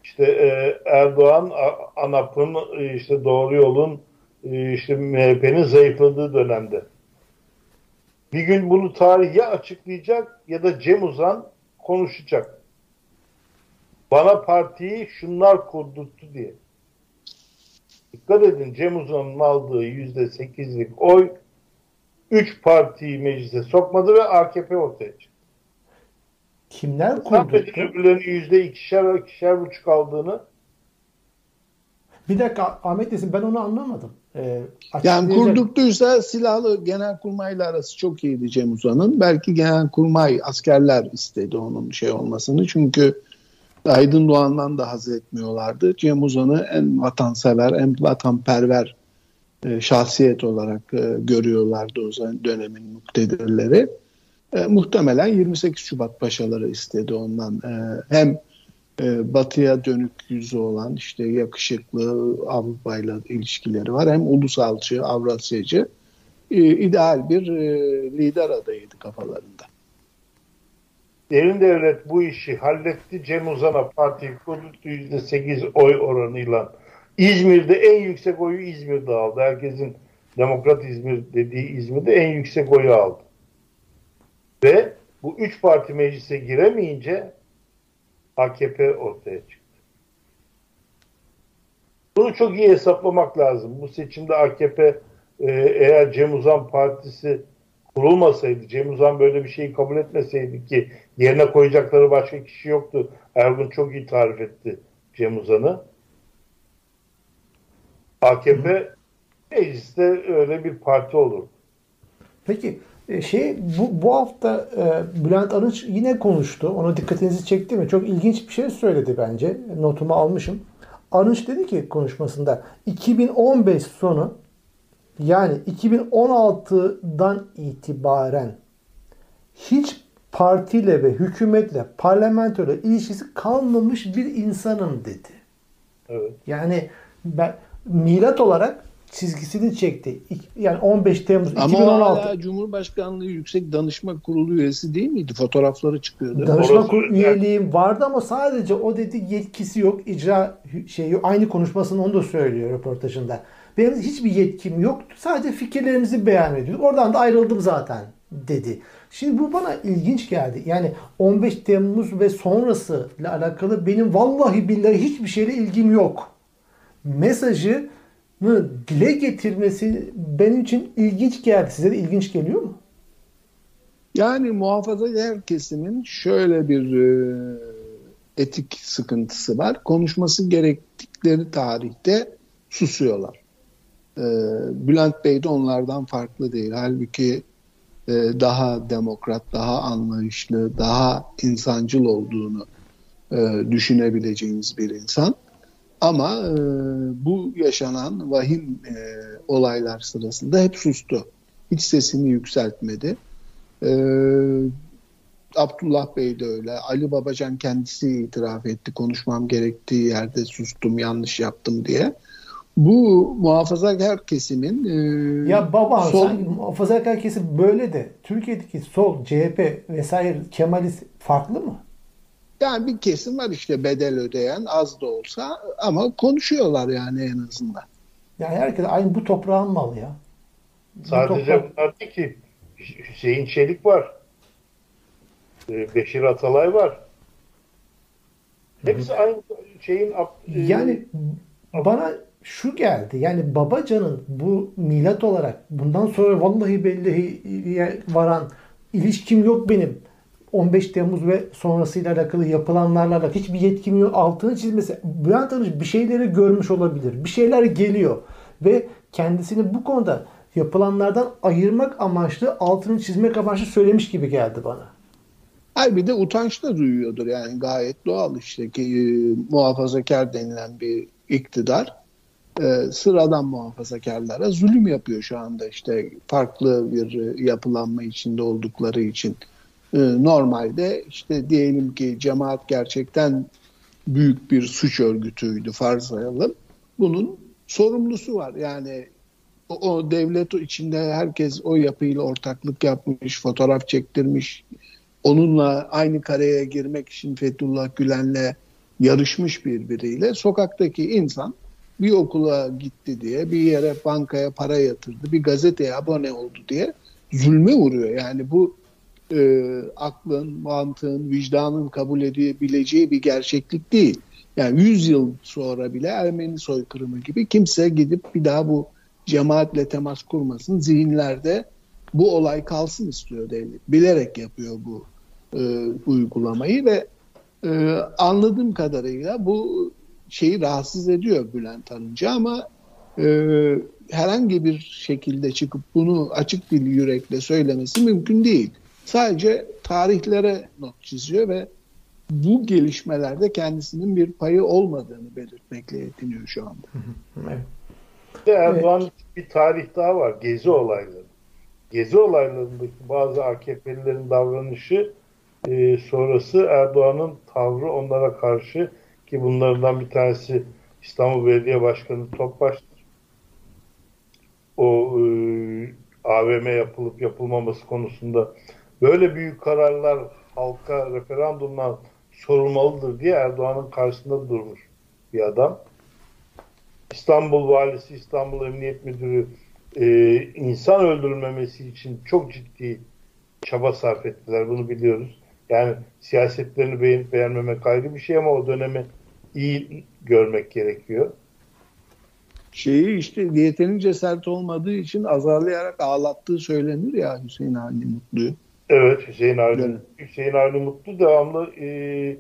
İşte e, Erdoğan ANAP'ın e, işte doğru yolun e, işte MHP'nin zayıfladığı dönemde. Bir gün bunu tarih ya açıklayacak ya da Cem Uzan konuşacak. Bana partiyi şunlar kurdurttu diye. Dikkat edin Cem Uzan'ın aldığı yüzde sekizlik oy üç partiyi meclise sokmadı ve AKP ortaya çıktı. Kimler kurdurttu? öbürlerinin yüzde ikişer, ikişer buçuk aldığını. Bir dakika Ahmet desin ben onu anlamadım. Ee, yani kurdurttuysa silahlı genel kurmayla arası çok iyiydi Cem Uzan'ın. Belki genel kurmay askerler istedi onun şey olmasını. Çünkü Aydın Doğan'dan da haz etmiyorlardı. Cem Uzan'ı en vatansever, en vatanperver e, şahsiyet olarak e, görüyorlardı o zaman dönemin muktedirleri. E, muhtemelen 28 Şubat paşaları istedi ondan. E, hem e, batıya dönük yüzü olan işte yakışıklı Avrupa ile ilişkileri var. Hem ulusalcı, Avrasyacı e, ideal bir e, lider adayıydı kafalarında. Derin devlet bu işi halletti. Cem Uzan'a parti kurdu %8 oy oranıyla. İzmir'de en yüksek oyu İzmir'de aldı. Herkesin Demokrat İzmir dediği İzmir'de en yüksek oyu aldı. Ve bu üç parti meclise giremeyince AKP ortaya çıktı. Bunu çok iyi hesaplamak lazım. Bu seçimde AKP e, eğer Cem Uzan Partisi kurulmasaydı, Cem Uzan böyle bir şeyi kabul etmeseydi ki yerine koyacakları başka kişi yoktu. Ergun çok iyi tarif etti Cem Uzan'ı. AKP mecliste öyle bir parti olur. Peki şey bu, bu hafta e, Bülent Arınç yine konuştu. Ona dikkatinizi çekti mi? Çok ilginç bir şey söyledi bence. Notumu almışım. Arınç dedi ki konuşmasında 2015 sonu yani 2016'dan itibaren hiç partiyle ve hükümetle, parlamentoyla ilişkisi kalmamış bir insanım dedi. Evet. Yani ben milat olarak çizgisini çekti. Yani 15 Temmuz Ama 2016. Ama Cumhurbaşkanlığı Yüksek Danışma Kurulu üyesi değil miydi? Fotoğrafları çıkıyordu. Danışma kurulu üyeliğim vardı ama sadece o dedi yetkisi yok. icra şeyi aynı konuşmasını onu da söylüyor röportajında. Benim hiçbir yetkim yoktu. Sadece fikirlerimizi beyan ediyoruz. Oradan da ayrıldım zaten dedi. Şimdi bu bana ilginç geldi. Yani 15 Temmuz ve sonrası ile alakalı benim vallahi billahi hiçbir şeyle ilgim yok. Mesajı dile getirmesi benim için ilginç geldi. Size de ilginç geliyor mu? Yani muhafazakar kesimin şöyle bir e, etik sıkıntısı var. Konuşması gerektikleri tarihte susuyorlar. E, Bülent Bey de onlardan farklı değil. Halbuki e, daha demokrat, daha anlayışlı, daha insancıl olduğunu e, düşünebileceğimiz bir insan. Ama e, bu yaşanan vahim e, olaylar sırasında hep sustu. Hiç sesini yükseltmedi. E, Abdullah Bey de öyle. Ali Babacan kendisi itiraf etti. Konuşmam gerektiği yerde sustum, yanlış yaptım diye. Bu muhafazakar kesimin e, ya baba sol... sanki muhafazakar kesim böyle de Türkiye'deki sol, CHP vesaire Kemalist farklı mı? Yani bir kesim var işte bedel ödeyen az da olsa ama konuşuyorlar yani en azından. Yani herkes aynı bu toprağın malı ya. Sadece toprak... bunlar değil ki Hüseyin Çelik var. Ee, Beşir Atalay var. Hepsi aynı şeyin e, yani bana şu geldi. Yani Babacan'ın bu milat olarak bundan sonra vallahi belli varan ilişkim yok benim 15 Temmuz ve sonrasıyla alakalı yapılanlarla alakalı hiçbir yetkim yok. Altını çizmesi. Bülent Arınç bir şeyleri görmüş olabilir. Bir şeyler geliyor. Ve kendisini bu konuda yapılanlardan ayırmak amaçlı altını çizmek amaçlı söylemiş gibi geldi bana. Hayır bir de utanç da duyuyordur yani gayet doğal işte ki e, muhafazakar denilen bir iktidar e, sıradan muhafazakarlara zulüm yapıyor şu anda işte farklı bir e, yapılanma içinde oldukları için. Ee, normalde işte diyelim ki cemaat gerçekten büyük bir suç örgütüydü farzayalım. Bunun sorumlusu var. Yani o, o devlet içinde herkes o yapıyla ortaklık yapmış, fotoğraf çektirmiş. Onunla aynı kareye girmek için Fethullah Gülen'le yarışmış birbiriyle. Sokaktaki insan bir okula gitti diye, bir yere bankaya para yatırdı, bir gazeteye abone oldu diye zulme vuruyor. Yani bu e, aklın, mantığın, vicdanın kabul edebileceği bir gerçeklik değil. Yani 100 yıl sonra bile Ermeni soykırımı gibi kimse gidip bir daha bu cemaatle temas kurmasın. Zihinlerde bu olay kalsın istiyor devlet. Bilerek yapıyor bu e, uygulamayı ve e, anladığım kadarıyla bu şeyi rahatsız ediyor Bülent Arınç'ı ama e, herhangi bir şekilde çıkıp bunu açık dil yürekle söylemesi mümkün değil. Sadece tarihlere not çiziyor ve bu gelişmelerde kendisinin bir payı olmadığını belirtmekle yetiniyor şu anda. evet. Erdoğan evet. bir tarih daha var. Gezi olayları. Gezi olaylarındaki bazı AKP'lilerin davranışı e, sonrası Erdoğan'ın tavrı onlara karşı ki bunlardan bir tanesi İstanbul Belediye Başkanı Topbaş'tır. O e, AVM yapılıp yapılmaması konusunda böyle büyük kararlar halka referandumdan sorulmalıdır diye Erdoğan'ın karşısında durmuş bir adam. İstanbul Valisi, İstanbul Emniyet Müdürü e, insan öldürülmemesi için çok ciddi çaba sarf ettiler. Bunu biliyoruz. Yani siyasetlerini beğenip beğenmemek ayrı bir şey ama o dönemi iyi görmek gerekiyor. Şeyi işte yeterince sert olmadığı için azarlayarak ağlattığı söylenir ya Hüseyin Avni Mutlu'yu. Evet Hüseyin Avni, evet. Hüseyin Avni Mutlu devamlı e,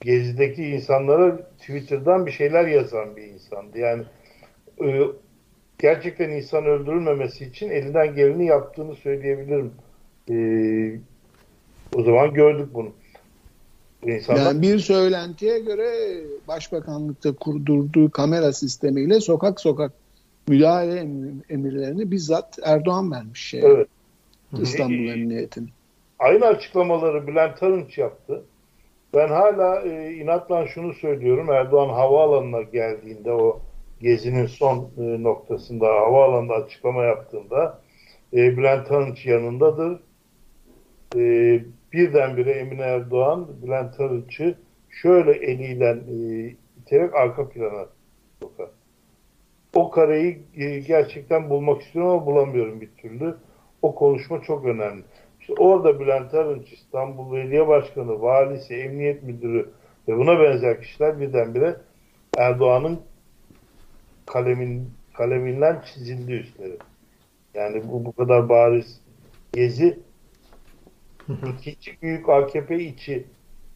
Gezi'deki insanlara Twitter'dan bir şeyler yazan bir insandı. Yani e, gerçekten insan öldürülmemesi için elinden geleni yaptığını söyleyebilirim. E, o zaman gördük bunu. İnsanlar... Yani bir söylentiye göre başbakanlıkta kurdurduğu kamera sistemiyle sokak sokak müdahale emirlerini bizzat Erdoğan vermiş. Şey. Evet. İstanbul Emniyeti'nin. Aynı açıklamaları Bülent Arınç yaptı. Ben hala e, inatla şunu söylüyorum. Erdoğan havaalanına geldiğinde o gezinin son e, noktasında havaalanında açıklama yaptığında e, Bülent Arınç yanındadır. E, birdenbire Emine Erdoğan Bülent Arınç'ı şöyle eliyle e, iterek arka plana sokar. O kareyi e, gerçekten bulmak istiyorum ama bulamıyorum bir türlü. O konuşma çok önemli. İşte orada Bülent Arınç, İstanbul Belediye Başkanı, valisi, emniyet müdürü ve buna benzer kişiler birdenbire Erdoğan'ın kalemin kaleminden çizildi üstleri. Yani bu bu kadar bariz gezi ikinci büyük AKP içi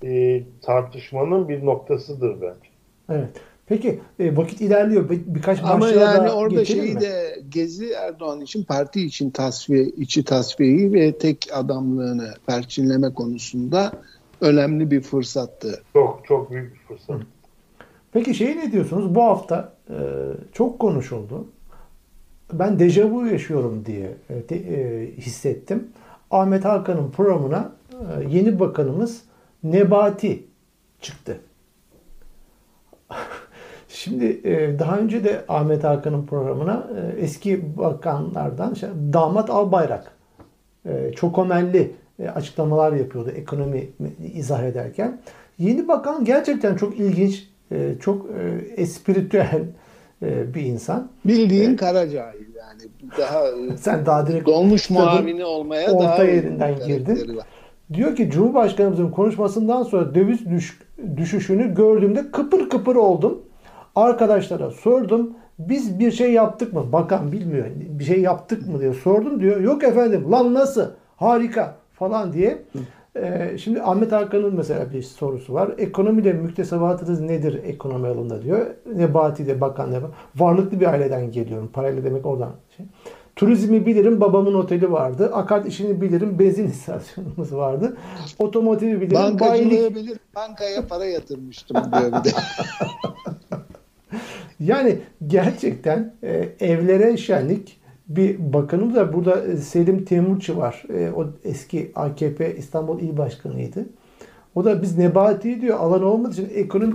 e, tartışmanın bir noktasıdır bence. Evet. Peki e, vakit ilerliyor. Bir, birkaç Ama yani orada şeyi mi? de Gezi Erdoğan için parti için tasfiye, içi tasfiyeyi ve tek adamlığını perçinleme konusunda önemli bir fırsattı. Çok çok büyük bir fırsat. Peki şey ne diyorsunuz? Bu hafta e, çok konuşuldu. Ben dejavu yaşıyorum diye e, e, hissettim. Ahmet Hakan'ın programına e, yeni bakanımız Nebati çıktı. Şimdi e, daha önce de Ahmet Hakan'ın programına e, eski bakanlardan şey, Damat Albayrak e, çok omelli açıklamalar yapıyordu ekonomi izah ederken. Yeni bakan gerçekten çok ilginç, çok e, espritüel e, bir insan. Bildiğin kara cahil yani daha Sen daha direkt dolmuş muavini olmaya orta daha yerinden girdin. var. Diyor ki Cumhurbaşkanımızın konuşmasından sonra döviz düş- düşüşünü gördüğümde kıpır kıpır oldum. Arkadaşlara sordum. Biz bir şey yaptık mı? Bakan bilmiyor. Bir şey yaptık mı diye sordum diyor. Yok efendim. Lan nasıl? Harika falan diye. Ee, şimdi Ahmet Hakan'ın mesela bir sorusu var. Ekonomiyle müktesebatınız nedir ekonomi alanında diyor. Nebati de bakan Nebati. Varlıklı bir aileden geliyorum. Parayla demek oradan. Şey. Turizmi bilirim. Babamın oteli vardı. Akart işini bilirim. Benzin istasyonumuz vardı. Otomotivi bilirim. Bayilik. Bankacılığı bilir, bankaya para yatırmıştım diyor bir de. Yani gerçekten e, evlere şenlik bir bakanımız var. Burada e, Selim Temurçu var. E, o eski AKP İstanbul İl Başkanı'ydı. O da biz Nebati diyor alan olmadığı için ekonomi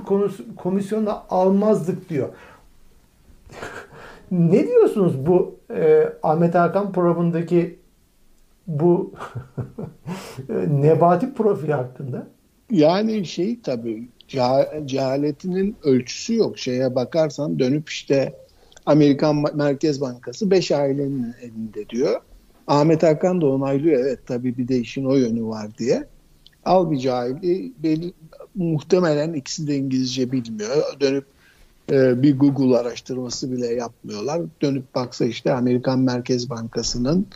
komisyonuna almazdık diyor. ne diyorsunuz bu e, Ahmet Hakan programındaki bu Nebati profili hakkında? Yani şey tabii ceha- cehaletinin ölçüsü yok. Şeye bakarsan dönüp işte Amerikan Merkez Bankası 5 ailenin elinde diyor. Ahmet Hakan da onaylıyor. Evet tabii bir de işin o yönü var diye. Al bir cahili bel- muhtemelen ikisi de İngilizce bilmiyor. Dönüp e, bir Google araştırması bile yapmıyorlar. Dönüp baksa işte Amerikan Merkez Bankası'nın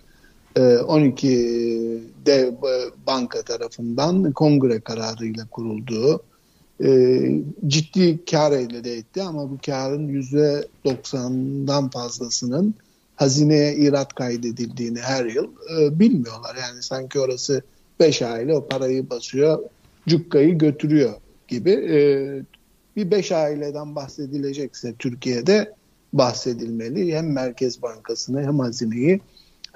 12 dev e, banka tarafından kongre kararıyla kurulduğu e, ciddi kar elde etti ama bu karın %90'dan fazlasının hazineye irat kaydedildiğini her yıl e, bilmiyorlar. Yani sanki orası 5 aile o parayı basıyor, cukkayı götürüyor gibi. E, bir 5 aileden bahsedilecekse Türkiye'de bahsedilmeli. Hem Merkez Bankası'nı hem hazineyi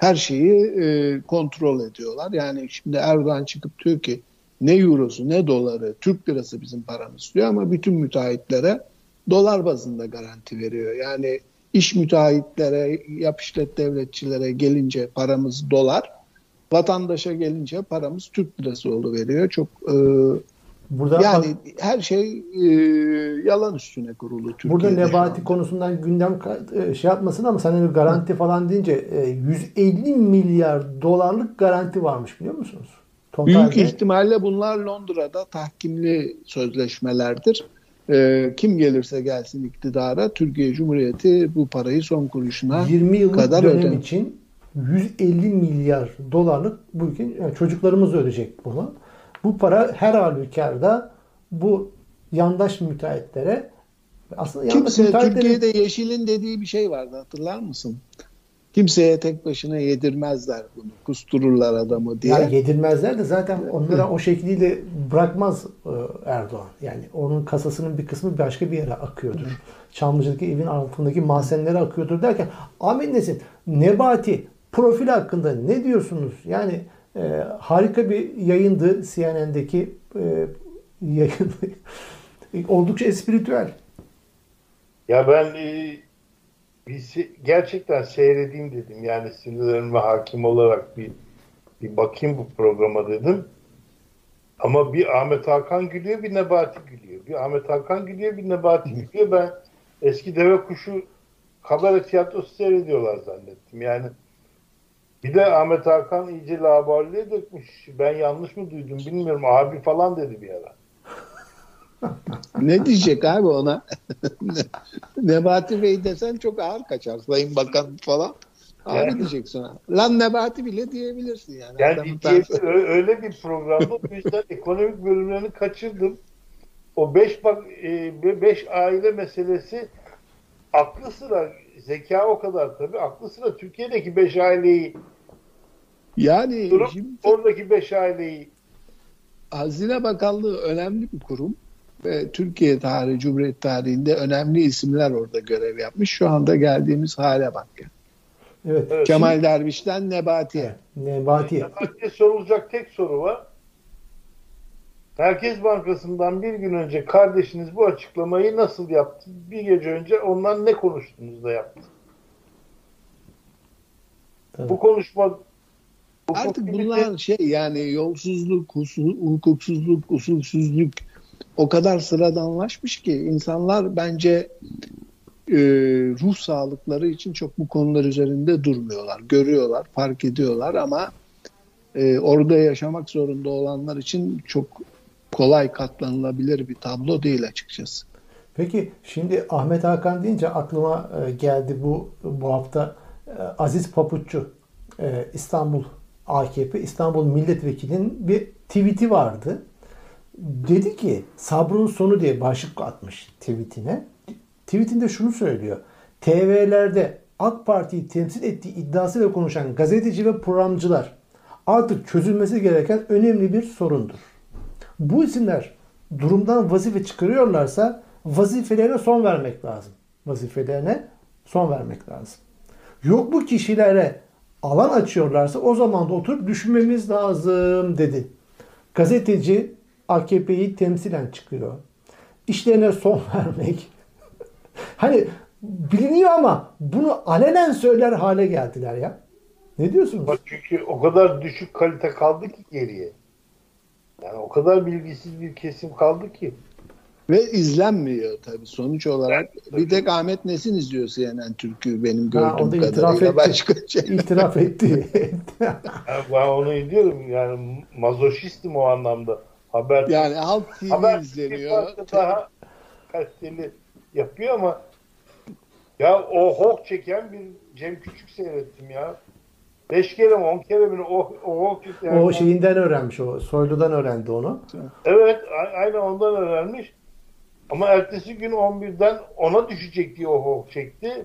her şeyi e, kontrol ediyorlar. Yani şimdi Erdoğan çıkıp diyor ki ne eurosu ne doları Türk lirası bizim paramız diyor ama bütün müteahhitlere dolar bazında garanti veriyor. Yani iş müteahhitlere, yap devletçilere gelince paramız dolar, vatandaşa gelince paramız Türk lirası veriyor. Çok e, Burada yani her şey e, yalan üstüne kurulu Türkiye'de. Burada Nebati konusundan gündem e, şey yapmasın ama sen bir garanti falan deyince e, 150 milyar dolarlık garanti varmış biliyor musunuz? Büyük Totalde. ihtimalle bunlar Londra'da tahkimli sözleşmelerdir. Ee, kim gelirse gelsin iktidara Türkiye Cumhuriyeti bu parayı son kuruşuna 20 yıllık kadar dönem öder. için 150 milyar dolarlık bu ülke yani çocuklarımız ödeyecek bunu. Bu para her halükarda bu yandaş müteahhitlere aslında Kimse Türkiye'de Yeşil'in dediği bir şey vardı hatırlar mısın? Kimseye tek başına yedirmezler bunu. Kustururlar adamı diye. Yani yedirmezler de zaten onlara o şekliyle bırakmaz e, Erdoğan. Yani onun kasasının bir kısmı başka bir yere akıyordur. Çamlıca'daki evin altındaki mahzenlere akıyordur derken Amin Nesin Nebati profil hakkında ne diyorsunuz? Yani e, harika bir yayındı CNN'deki e, yayın. Oldukça espritüel. Ya ben e, bir gerçekten seyredeyim dedim. Yani sinirlerime hakim olarak bir bir bakayım bu programa dedim. Ama bir Ahmet Hakan gülüyor, bir Nebati gülüyor. Bir Ahmet Hakan gülüyor, bir Nebati gülüyor. Ben eski deve kuşu kabare tiyatrosu seyrediyorlar zannettim. Yani bir de Ahmet Hakan iyice laballiye dökmüş. Ben yanlış mı duydum bilmiyorum. Abi falan dedi bir ara. ne diyecek abi ona? Nebati Bey desen çok ağır kaçar. Sayın Bakan falan. Abi yani, diyeceksin. Lan Nebati bile diyebilirsin yani. Yani diyebilir, öyle bir programda o yüzden ekonomik bölümlerini kaçırdım. O beş bak e, beş aile meselesi aklı sıra zeka o kadar tabii. Aklı sıra Türkiye'deki beş aileyi yani durup şimdi, oradaki beş aileyi Hazine Bakanlığı önemli bir kurum ve Türkiye tarihi, Cumhuriyet tarihinde önemli isimler orada görev yapmış. Şu anda geldiğimiz hale bak. Yani. Evet. evet. Kemal Şimdi, Derviş'ten Nebati'ye. Nebati'ye. Nebati'ye sorulacak tek soru var. Merkez Bankası'ndan bir gün önce kardeşiniz bu açıklamayı nasıl yaptı? Bir gece önce ondan ne konuştunuz da yaptı? Tabii. Bu konuşma Artık bunlar şey yani yolsuzluk, usul, hukuksuzluk, usulsüzlük o kadar sıradanlaşmış ki insanlar bence e, ruh sağlıkları için çok bu konular üzerinde durmuyorlar. Görüyorlar, fark ediyorlar ama e, orada yaşamak zorunda olanlar için çok kolay katlanılabilir bir tablo değil açıkçası. Peki şimdi Ahmet Hakan deyince aklıma e, geldi bu bu hafta e, Aziz Papuççu e, İstanbul AKP İstanbul Milletvekili'nin bir tweet'i vardı. Dedi ki sabrın sonu diye başlık atmış tweetine. Tweetinde şunu söylüyor. TV'lerde AK Parti'yi temsil ettiği iddiasıyla konuşan gazeteci ve programcılar artık çözülmesi gereken önemli bir sorundur. Bu isimler durumdan vazife çıkarıyorlarsa vazifelerine son vermek lazım. Vazifelerine son vermek lazım. Yok bu kişilere alan açıyorlarsa o zaman da oturup düşünmemiz lazım dedi. Gazeteci AKP'yi temsilen çıkıyor. İşlerine son vermek. hani biliniyor ama bunu alenen söyler hale geldiler ya. Ne diyorsunuz? Çünkü o kadar düşük kalite kaldı ki geriye. Yani o kadar bilgisiz bir kesim kaldı ki. Ve izlenmiyor tabii sonuç olarak. Evet, bir tek Ahmet Nesin izliyor CNN Türk'ü benim gördüğüm ha, o da itiraf etti. Başka şey. İtiraf etti. ben onu izliyorum yani mazoşistim o anlamda. Haber yani Halk TV haber izleniyor. Daha kaliteli yapıyor ama ya o hok çeken bir Cem Küçük seyrettim ya. Beş kere mi on kere mi o, o hok çeken. O şeyinden öğrenmiş o. Soylu'dan öğrendi onu. Evet aynı ondan öğrenmiş. Ama ertesi gün 11'den 10'a düşecek diye o hok çekti.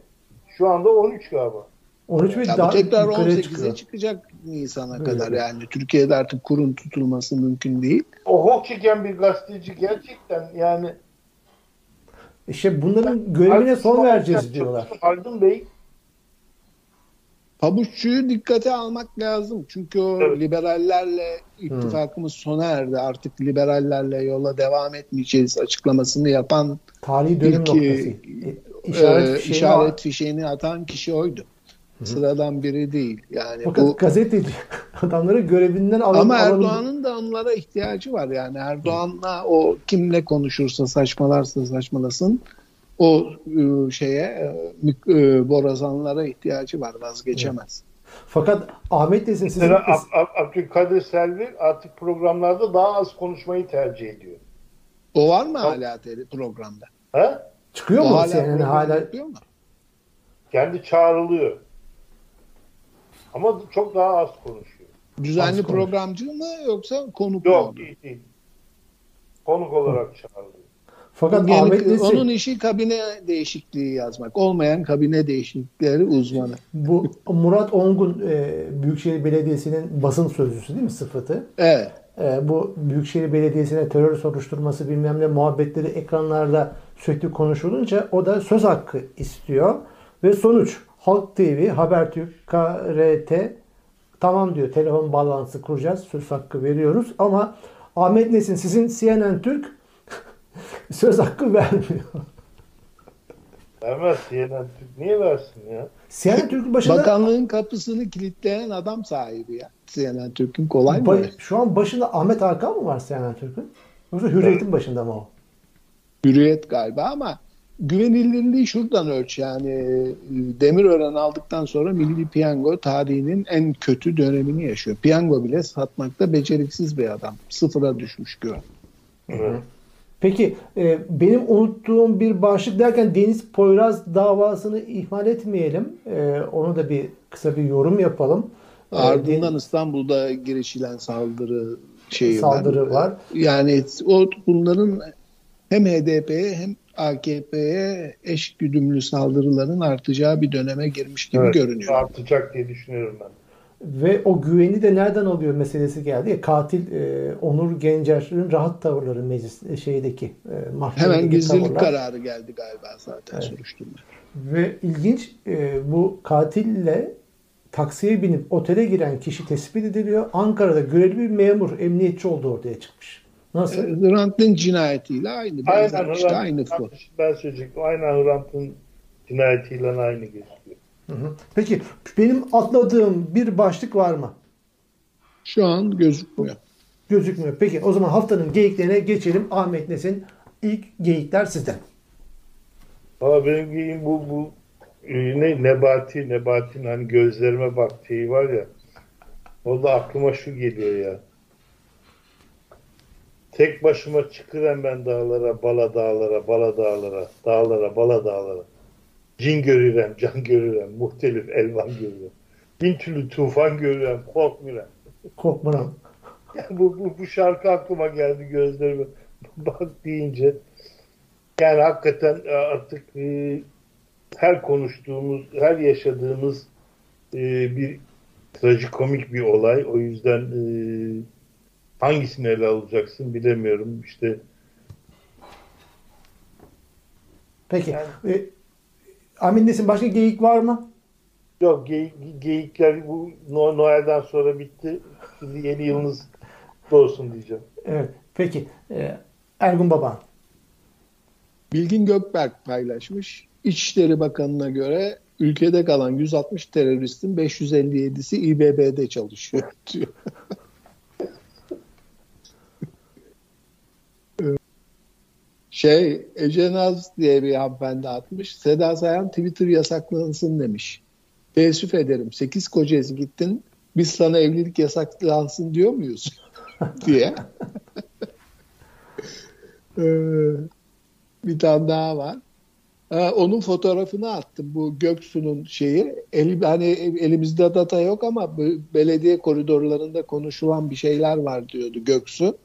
Şu anda 13 galiba. 13 ve daha tekrar 18'e çıkacak Nisan'a evet. kadar yani. Türkiye'de artık kurun tutulması mümkün değil. O hok çeken bir gazeteci gerçekten yani işte bunların görevine son vereceğiz diyorlar. Haldun Bey Pabuççuyu dikkate almak lazım. Çünkü o evet. liberallerle ittifakımız hmm. sona erdi. Artık liberallerle yola devam etmeyeceğiz açıklamasını yapan tarihi dönüm ilk, noktası. E, işaret, e, fişeğini, işaret fişeğini atan kişi oydu. Sıradan biri değil. Yani Fakat bu, gazeteci adamları görevinden alıp Ama Erdoğan'ın da onlara ihtiyacı var. Yani Erdoğan'la o kimle konuşursa saçmalarsa saçmalasın o e, şeye e, e, borazanlara ihtiyacı var vazgeçemez. Fakat Ahmet Nesin sizin... Ab, Ab, Abdülkadir Selvi artık programlarda daha az konuşmayı tercih ediyor. O var mı hala programda? He? Çıkıyor o mu hala CNN hala? Yapıyor mu? Kendi çağrılıyor. Ama çok daha az konuşuyor. Düzenli az programcı mı yoksa konuk mu? Yok değil, değil. Konuk olarak çağrılıyor. Fakat yani Ahmet Nesin, onun işi kabine değişikliği yazmak. Olmayan kabine değişiklikleri uzmanı. Bu Murat Ongun e, Büyükşehir Belediyesi'nin basın sözcüsü değil mi sıfatı? Evet. E, bu Büyükşehir Belediyesi'ne terör soruşturması bilmem ne muhabbetleri ekranlarda sürekli konuşulunca o da söz hakkı istiyor. Ve sonuç Halk TV, Habertürk, KRT tamam diyor telefon bağlantısı kuracağız. Söz hakkı veriyoruz ama Ahmet Nesin sizin CNN Türk söz hakkı vermiyor. Vermez CNN Türk. Niye versin ya? CNN Türk'ün başında Bakanlığın kapısını kilitleyen adam sahibi ya. CNN Türk'ün kolay mı? ba- şu an başında Ahmet Hakan mı var CNN Türk'ün? Yoksa Hürriyet'in başında mı o? Hürriyet galiba ama güvenilirliği şuradan ölç yani e, Demirören aldıktan sonra Milli Piyango tarihinin en kötü dönemini yaşıyor. Piyango bile satmakta beceriksiz bir adam. Sıfıra düşmüş güven. Evet. Peki e, benim unuttuğum bir başlık derken Deniz Poyraz davasını ihmal etmeyelim. E, onu da bir kısa bir yorum yapalım. E, Ardından İstanbul'da girişilen saldırı şeyi Saldırı var. Yani o bunların hem HDP'ye hem AKP'ye eş güdümlü saldırıların artacağı bir döneme girmiş gibi Evet, görünüyor. Artacak diye düşünüyorum ben. Ve o güveni de nereden alıyor meselesi geldi. Ya, katil e, Onur Gencer'in rahat tavırları meclis e, şeydeki e, mahkemedeki Hemen gizlilik tavırlar. kararı geldi galiba zaten Evet. soruşturma. Ve ilginç e, bu katille taksiye binip otele giren kişi tespit ediliyor. Ankara'da görevli bir memur, emniyetçi olduğu ortaya çıkmış. Nasıl? E, Hrant'ın cinayetiyle aynı. Aynen işte Hrant- aynı fon. Ben söyleyecektim. Aynen Hrant'ın cinayetiyle aynı geçiyor. Hı hı. Peki benim atladığım bir başlık var mı? Şu an gözükmüyor. Gözükmüyor. Peki o zaman haftanın geyiklerine geçelim. Ahmet Nesin ilk geyikler sizden. Valla benim giyim bu, bu e, ne Nebati, Nebati'nin hani gözlerime bak şeyi var ya. O da aklıma şu geliyor ya. Tek başıma çıkırım ben dağlara, bala dağlara, bala dağlara, dağlara, bala dağlara. Cin görürem, can görürem, muhtelif elvan görürem. Bin türlü tufan görürem, korkmuyorum. Korkmanam. Yani bu, bu, bu şarkı aklıma geldi gözlerime bak deyince. Yani hakikaten e, artık e, her konuştuğumuz, her yaşadığımız e, bir trajikomik bir olay. O yüzden e, hangisini ele alacaksın bilemiyorum. İşte Peki. Yani- Ahmet Nesin başka geyik var mı? yok geyik, geyikler bu No- Noel'den sonra bitti. Şimdi yeni yılınız olsun diyeceğim. Evet. Peki. E, Ergun Baban. Bilgin Gökberk paylaşmış. İçişleri Bakanı'na göre ülkede kalan 160 teröristin 557'si İBB'de çalışıyor diyor. Şey Ece Naz diye bir hanımefendi atmış. Seda Sayan Twitter yasaklansın demiş. Teessüf ederim. 8 kocası gittin. Biz sana evlilik yasaklansın diyor muyuz? diye. Ee, bir tane daha var. Ha, onun fotoğrafını attım. Bu Göksu'nun şeyi. Eli, hani elimizde data yok ama belediye koridorlarında konuşulan bir şeyler var diyordu Göksu.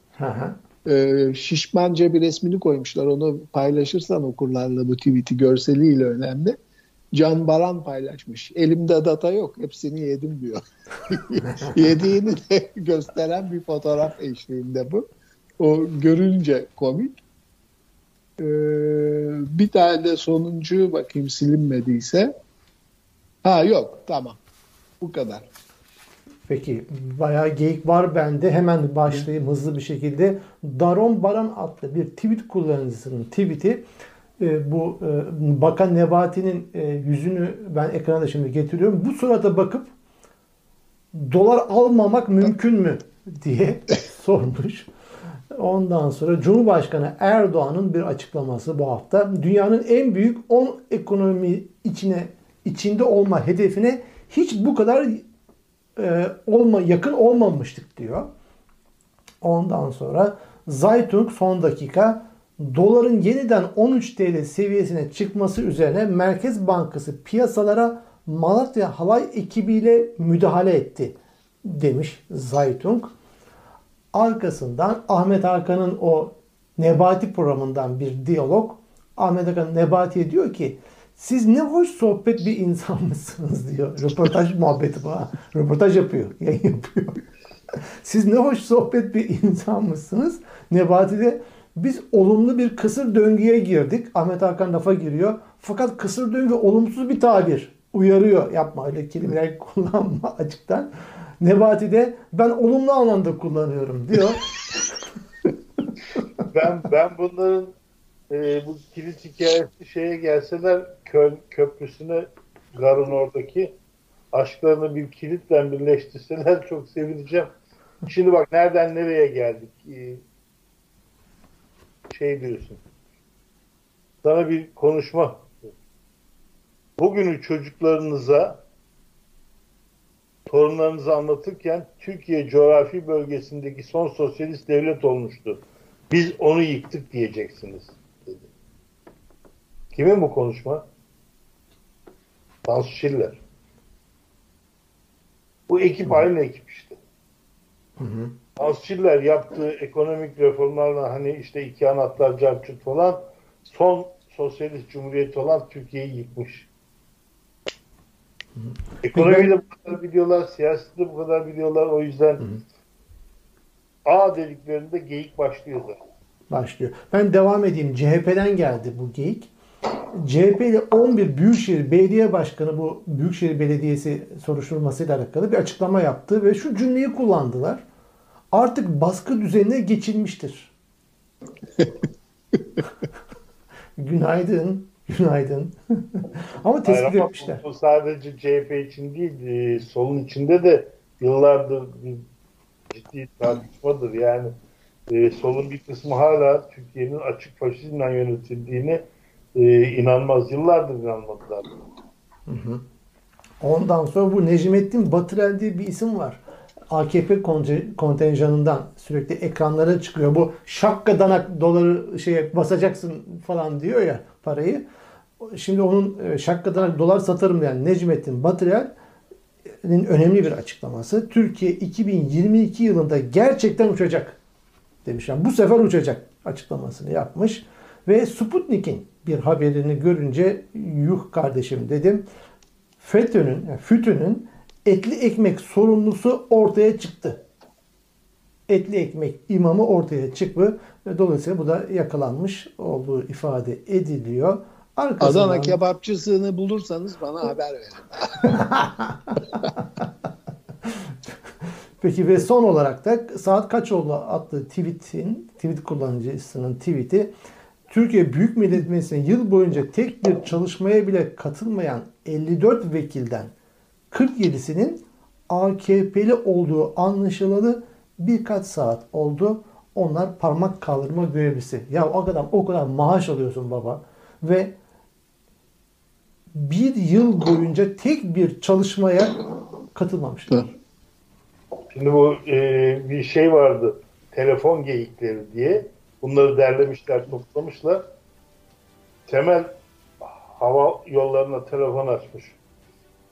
Ee, şişmanca bir resmini koymuşlar. Onu paylaşırsan okurlarla bu tweet'i görseliyle önemli. Can Baran paylaşmış. Elimde data yok. Hepsini yedim diyor. Yediğini de gösteren bir fotoğraf eşliğinde bu. O görünce komik. Ee, bir tane de sonuncu bakayım silinmediyse. Ha yok tamam. Bu kadar. Peki bayağı geyik var bende. Hemen başlayayım hızlı bir şekilde. Daron Baran adlı bir tweet kullanıcısının tweet'i e, bu e, Bakan Nebati'nin e, yüzünü ben ekrana şimdi getiriyorum. Bu surata bakıp dolar almamak mümkün mü diye sormuş. Ondan sonra Cumhurbaşkanı Erdoğan'ın bir açıklaması bu hafta. Dünyanın en büyük 10 ekonomi içine içinde olma hedefine hiç bu kadar e, olma yakın olmamıştık diyor. Ondan sonra Zaytung son dakika doların yeniden 13 TL seviyesine çıkması üzerine Merkez Bankası piyasalara Malatya halay ekibiyle müdahale etti demiş Zaytung. Arkasından Ahmet Hakan'ın o Nebati programından bir diyalog. Ahmet Hakan Nebati'ye diyor ki siz ne hoş sohbet bir insanmışsınız diyor. Röportaj muhabbeti bu. ha. Röportaj yapıyor. Yayın yapıyor. Siz ne hoş sohbet bir insanmışsınız. Nebati de biz olumlu bir kısır döngüye girdik. Ahmet Hakan lafa giriyor. Fakat kısır döngü olumsuz bir tabir. Uyarıyor. Yapma öyle kelimeler kullanma açıktan. Nebati de ben olumlu anlamda kullanıyorum diyor. ben ben bunların e, bu kilit hikayesi şeye gelseler Köln Köprüsü'ne garın oradaki aşklarını bir kilitle birleştirseler çok sevineceğim. Şimdi bak nereden nereye geldik. Ee, şey diyorsun. Sana bir konuşma. Bugünü çocuklarınıza torunlarınıza anlatırken Türkiye coğrafi bölgesindeki son sosyalist devlet olmuştu. Biz onu yıktık diyeceksiniz. Dedi. Kimin bu konuşma? Tansu Schiller. Bu ekip aynı ekip işte. Hı hı. Tansu Schiller yaptığı ekonomik reformlarla hani işte iki anahtar carçut falan son sosyalist cumhuriyet olan Türkiye'yi yıkmış. Ekonomide bu kadar biliyorlar, siyasette bu kadar biliyorlar. O yüzden Hı hı. A dediklerinde geyik başlıyor zaten. başlıyor. Ben devam edeyim. CHP'den geldi bu geyik. CHP ile 11 Büyükşehir Belediye Başkanı bu Büyükşehir Belediyesi soruşturmasıyla alakalı bir açıklama yaptı ve şu cümleyi kullandılar. Artık baskı düzenine geçilmiştir. günaydın, günaydın. Ama tespit Hayır etmişler. Bu sadece CHP için değil, e, solun içinde de yıllardır bir ciddi tartışmadır. Yani e, solun bir kısmı hala Türkiye'nin açık faşizmle yönetildiğine e, inanmaz. Yıllardır inanmadılar. Ondan sonra bu Necmettin Batırel diye bir isim var. AKP konte- kontenjanından sürekli ekranlara çıkıyor. Bu şakka danak doları şeye basacaksın falan diyor ya parayı. Şimdi onun e, şakka danak dolar satarım diyen Necmettin Batırel'in önemli bir açıklaması. Türkiye 2022 yılında gerçekten uçacak demiş. Yani bu sefer uçacak açıklamasını yapmış. Ve Sputnik'in bir haberini görünce yuh kardeşim dedim. FETÖ'nün, yani FETÖ'nün etli ekmek sorumlusu ortaya çıktı. Etli ekmek imamı ortaya çıktı. Ve dolayısıyla bu da yakalanmış olduğu ifade ediliyor. Arkasından, Adana kebapçısını bulursanız bana haber verin. Peki ve son olarak da saat kaç oldu adlı tweet'in, tweet kullanıcısının tweet'i Türkiye Büyük Millet Meclisi'nin yıl boyunca tek bir çalışmaya bile katılmayan 54 vekilden 47'sinin AKP'li olduğu anlaşılalı birkaç saat oldu. Onlar parmak kaldırma görevlisi. Ya o kadar o kadar maaş alıyorsun baba ve bir yıl boyunca tek bir çalışmaya katılmamışlar. Şimdi bu e, bir şey vardı. Telefon geyikleri diye. Bunları derlemişler, toplamışlar. Temel hava yollarına telefon açmış.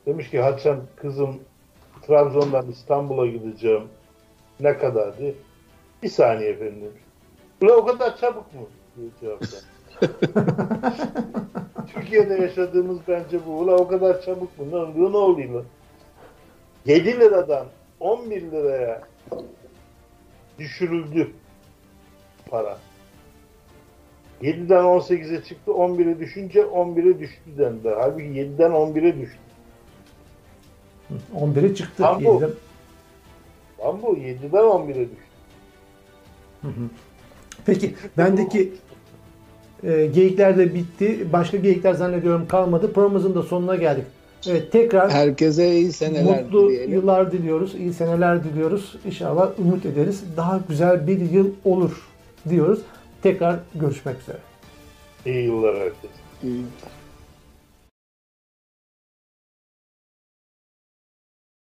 Demiş ki Haçan kızım Trabzon'dan İstanbul'a gideceğim. Ne kadar diye. Bir saniye efendim demiş. Ulan o kadar çabuk mu? diye cevap verdi. Türkiye'de yaşadığımız bence bu. Ulan o kadar çabuk mu? Ne? Ne oluyor lan? 7 liradan 11 liraya düşürüldü para. 7'den 18'e çıktı, 11'e düşünce 11'e düştü dendi. Halbuki 7'den 11'e düştü. 11'e çıktı. Tam bu. 7'de. Lan bu 7'den 11'e düştü. Peki bendeki e, geyikler de bitti. Başka geyikler zannediyorum kalmadı. Programımızın da sonuna geldik. Evet tekrar Herkese iyi seneler mutlu dileyelim. yıllar diliyoruz. iyi seneler diliyoruz. İnşallah umut ederiz. Daha güzel bir yıl olur diyoruz. Tekrar görüşmek üzere. İyi yıllar herkese. İyi.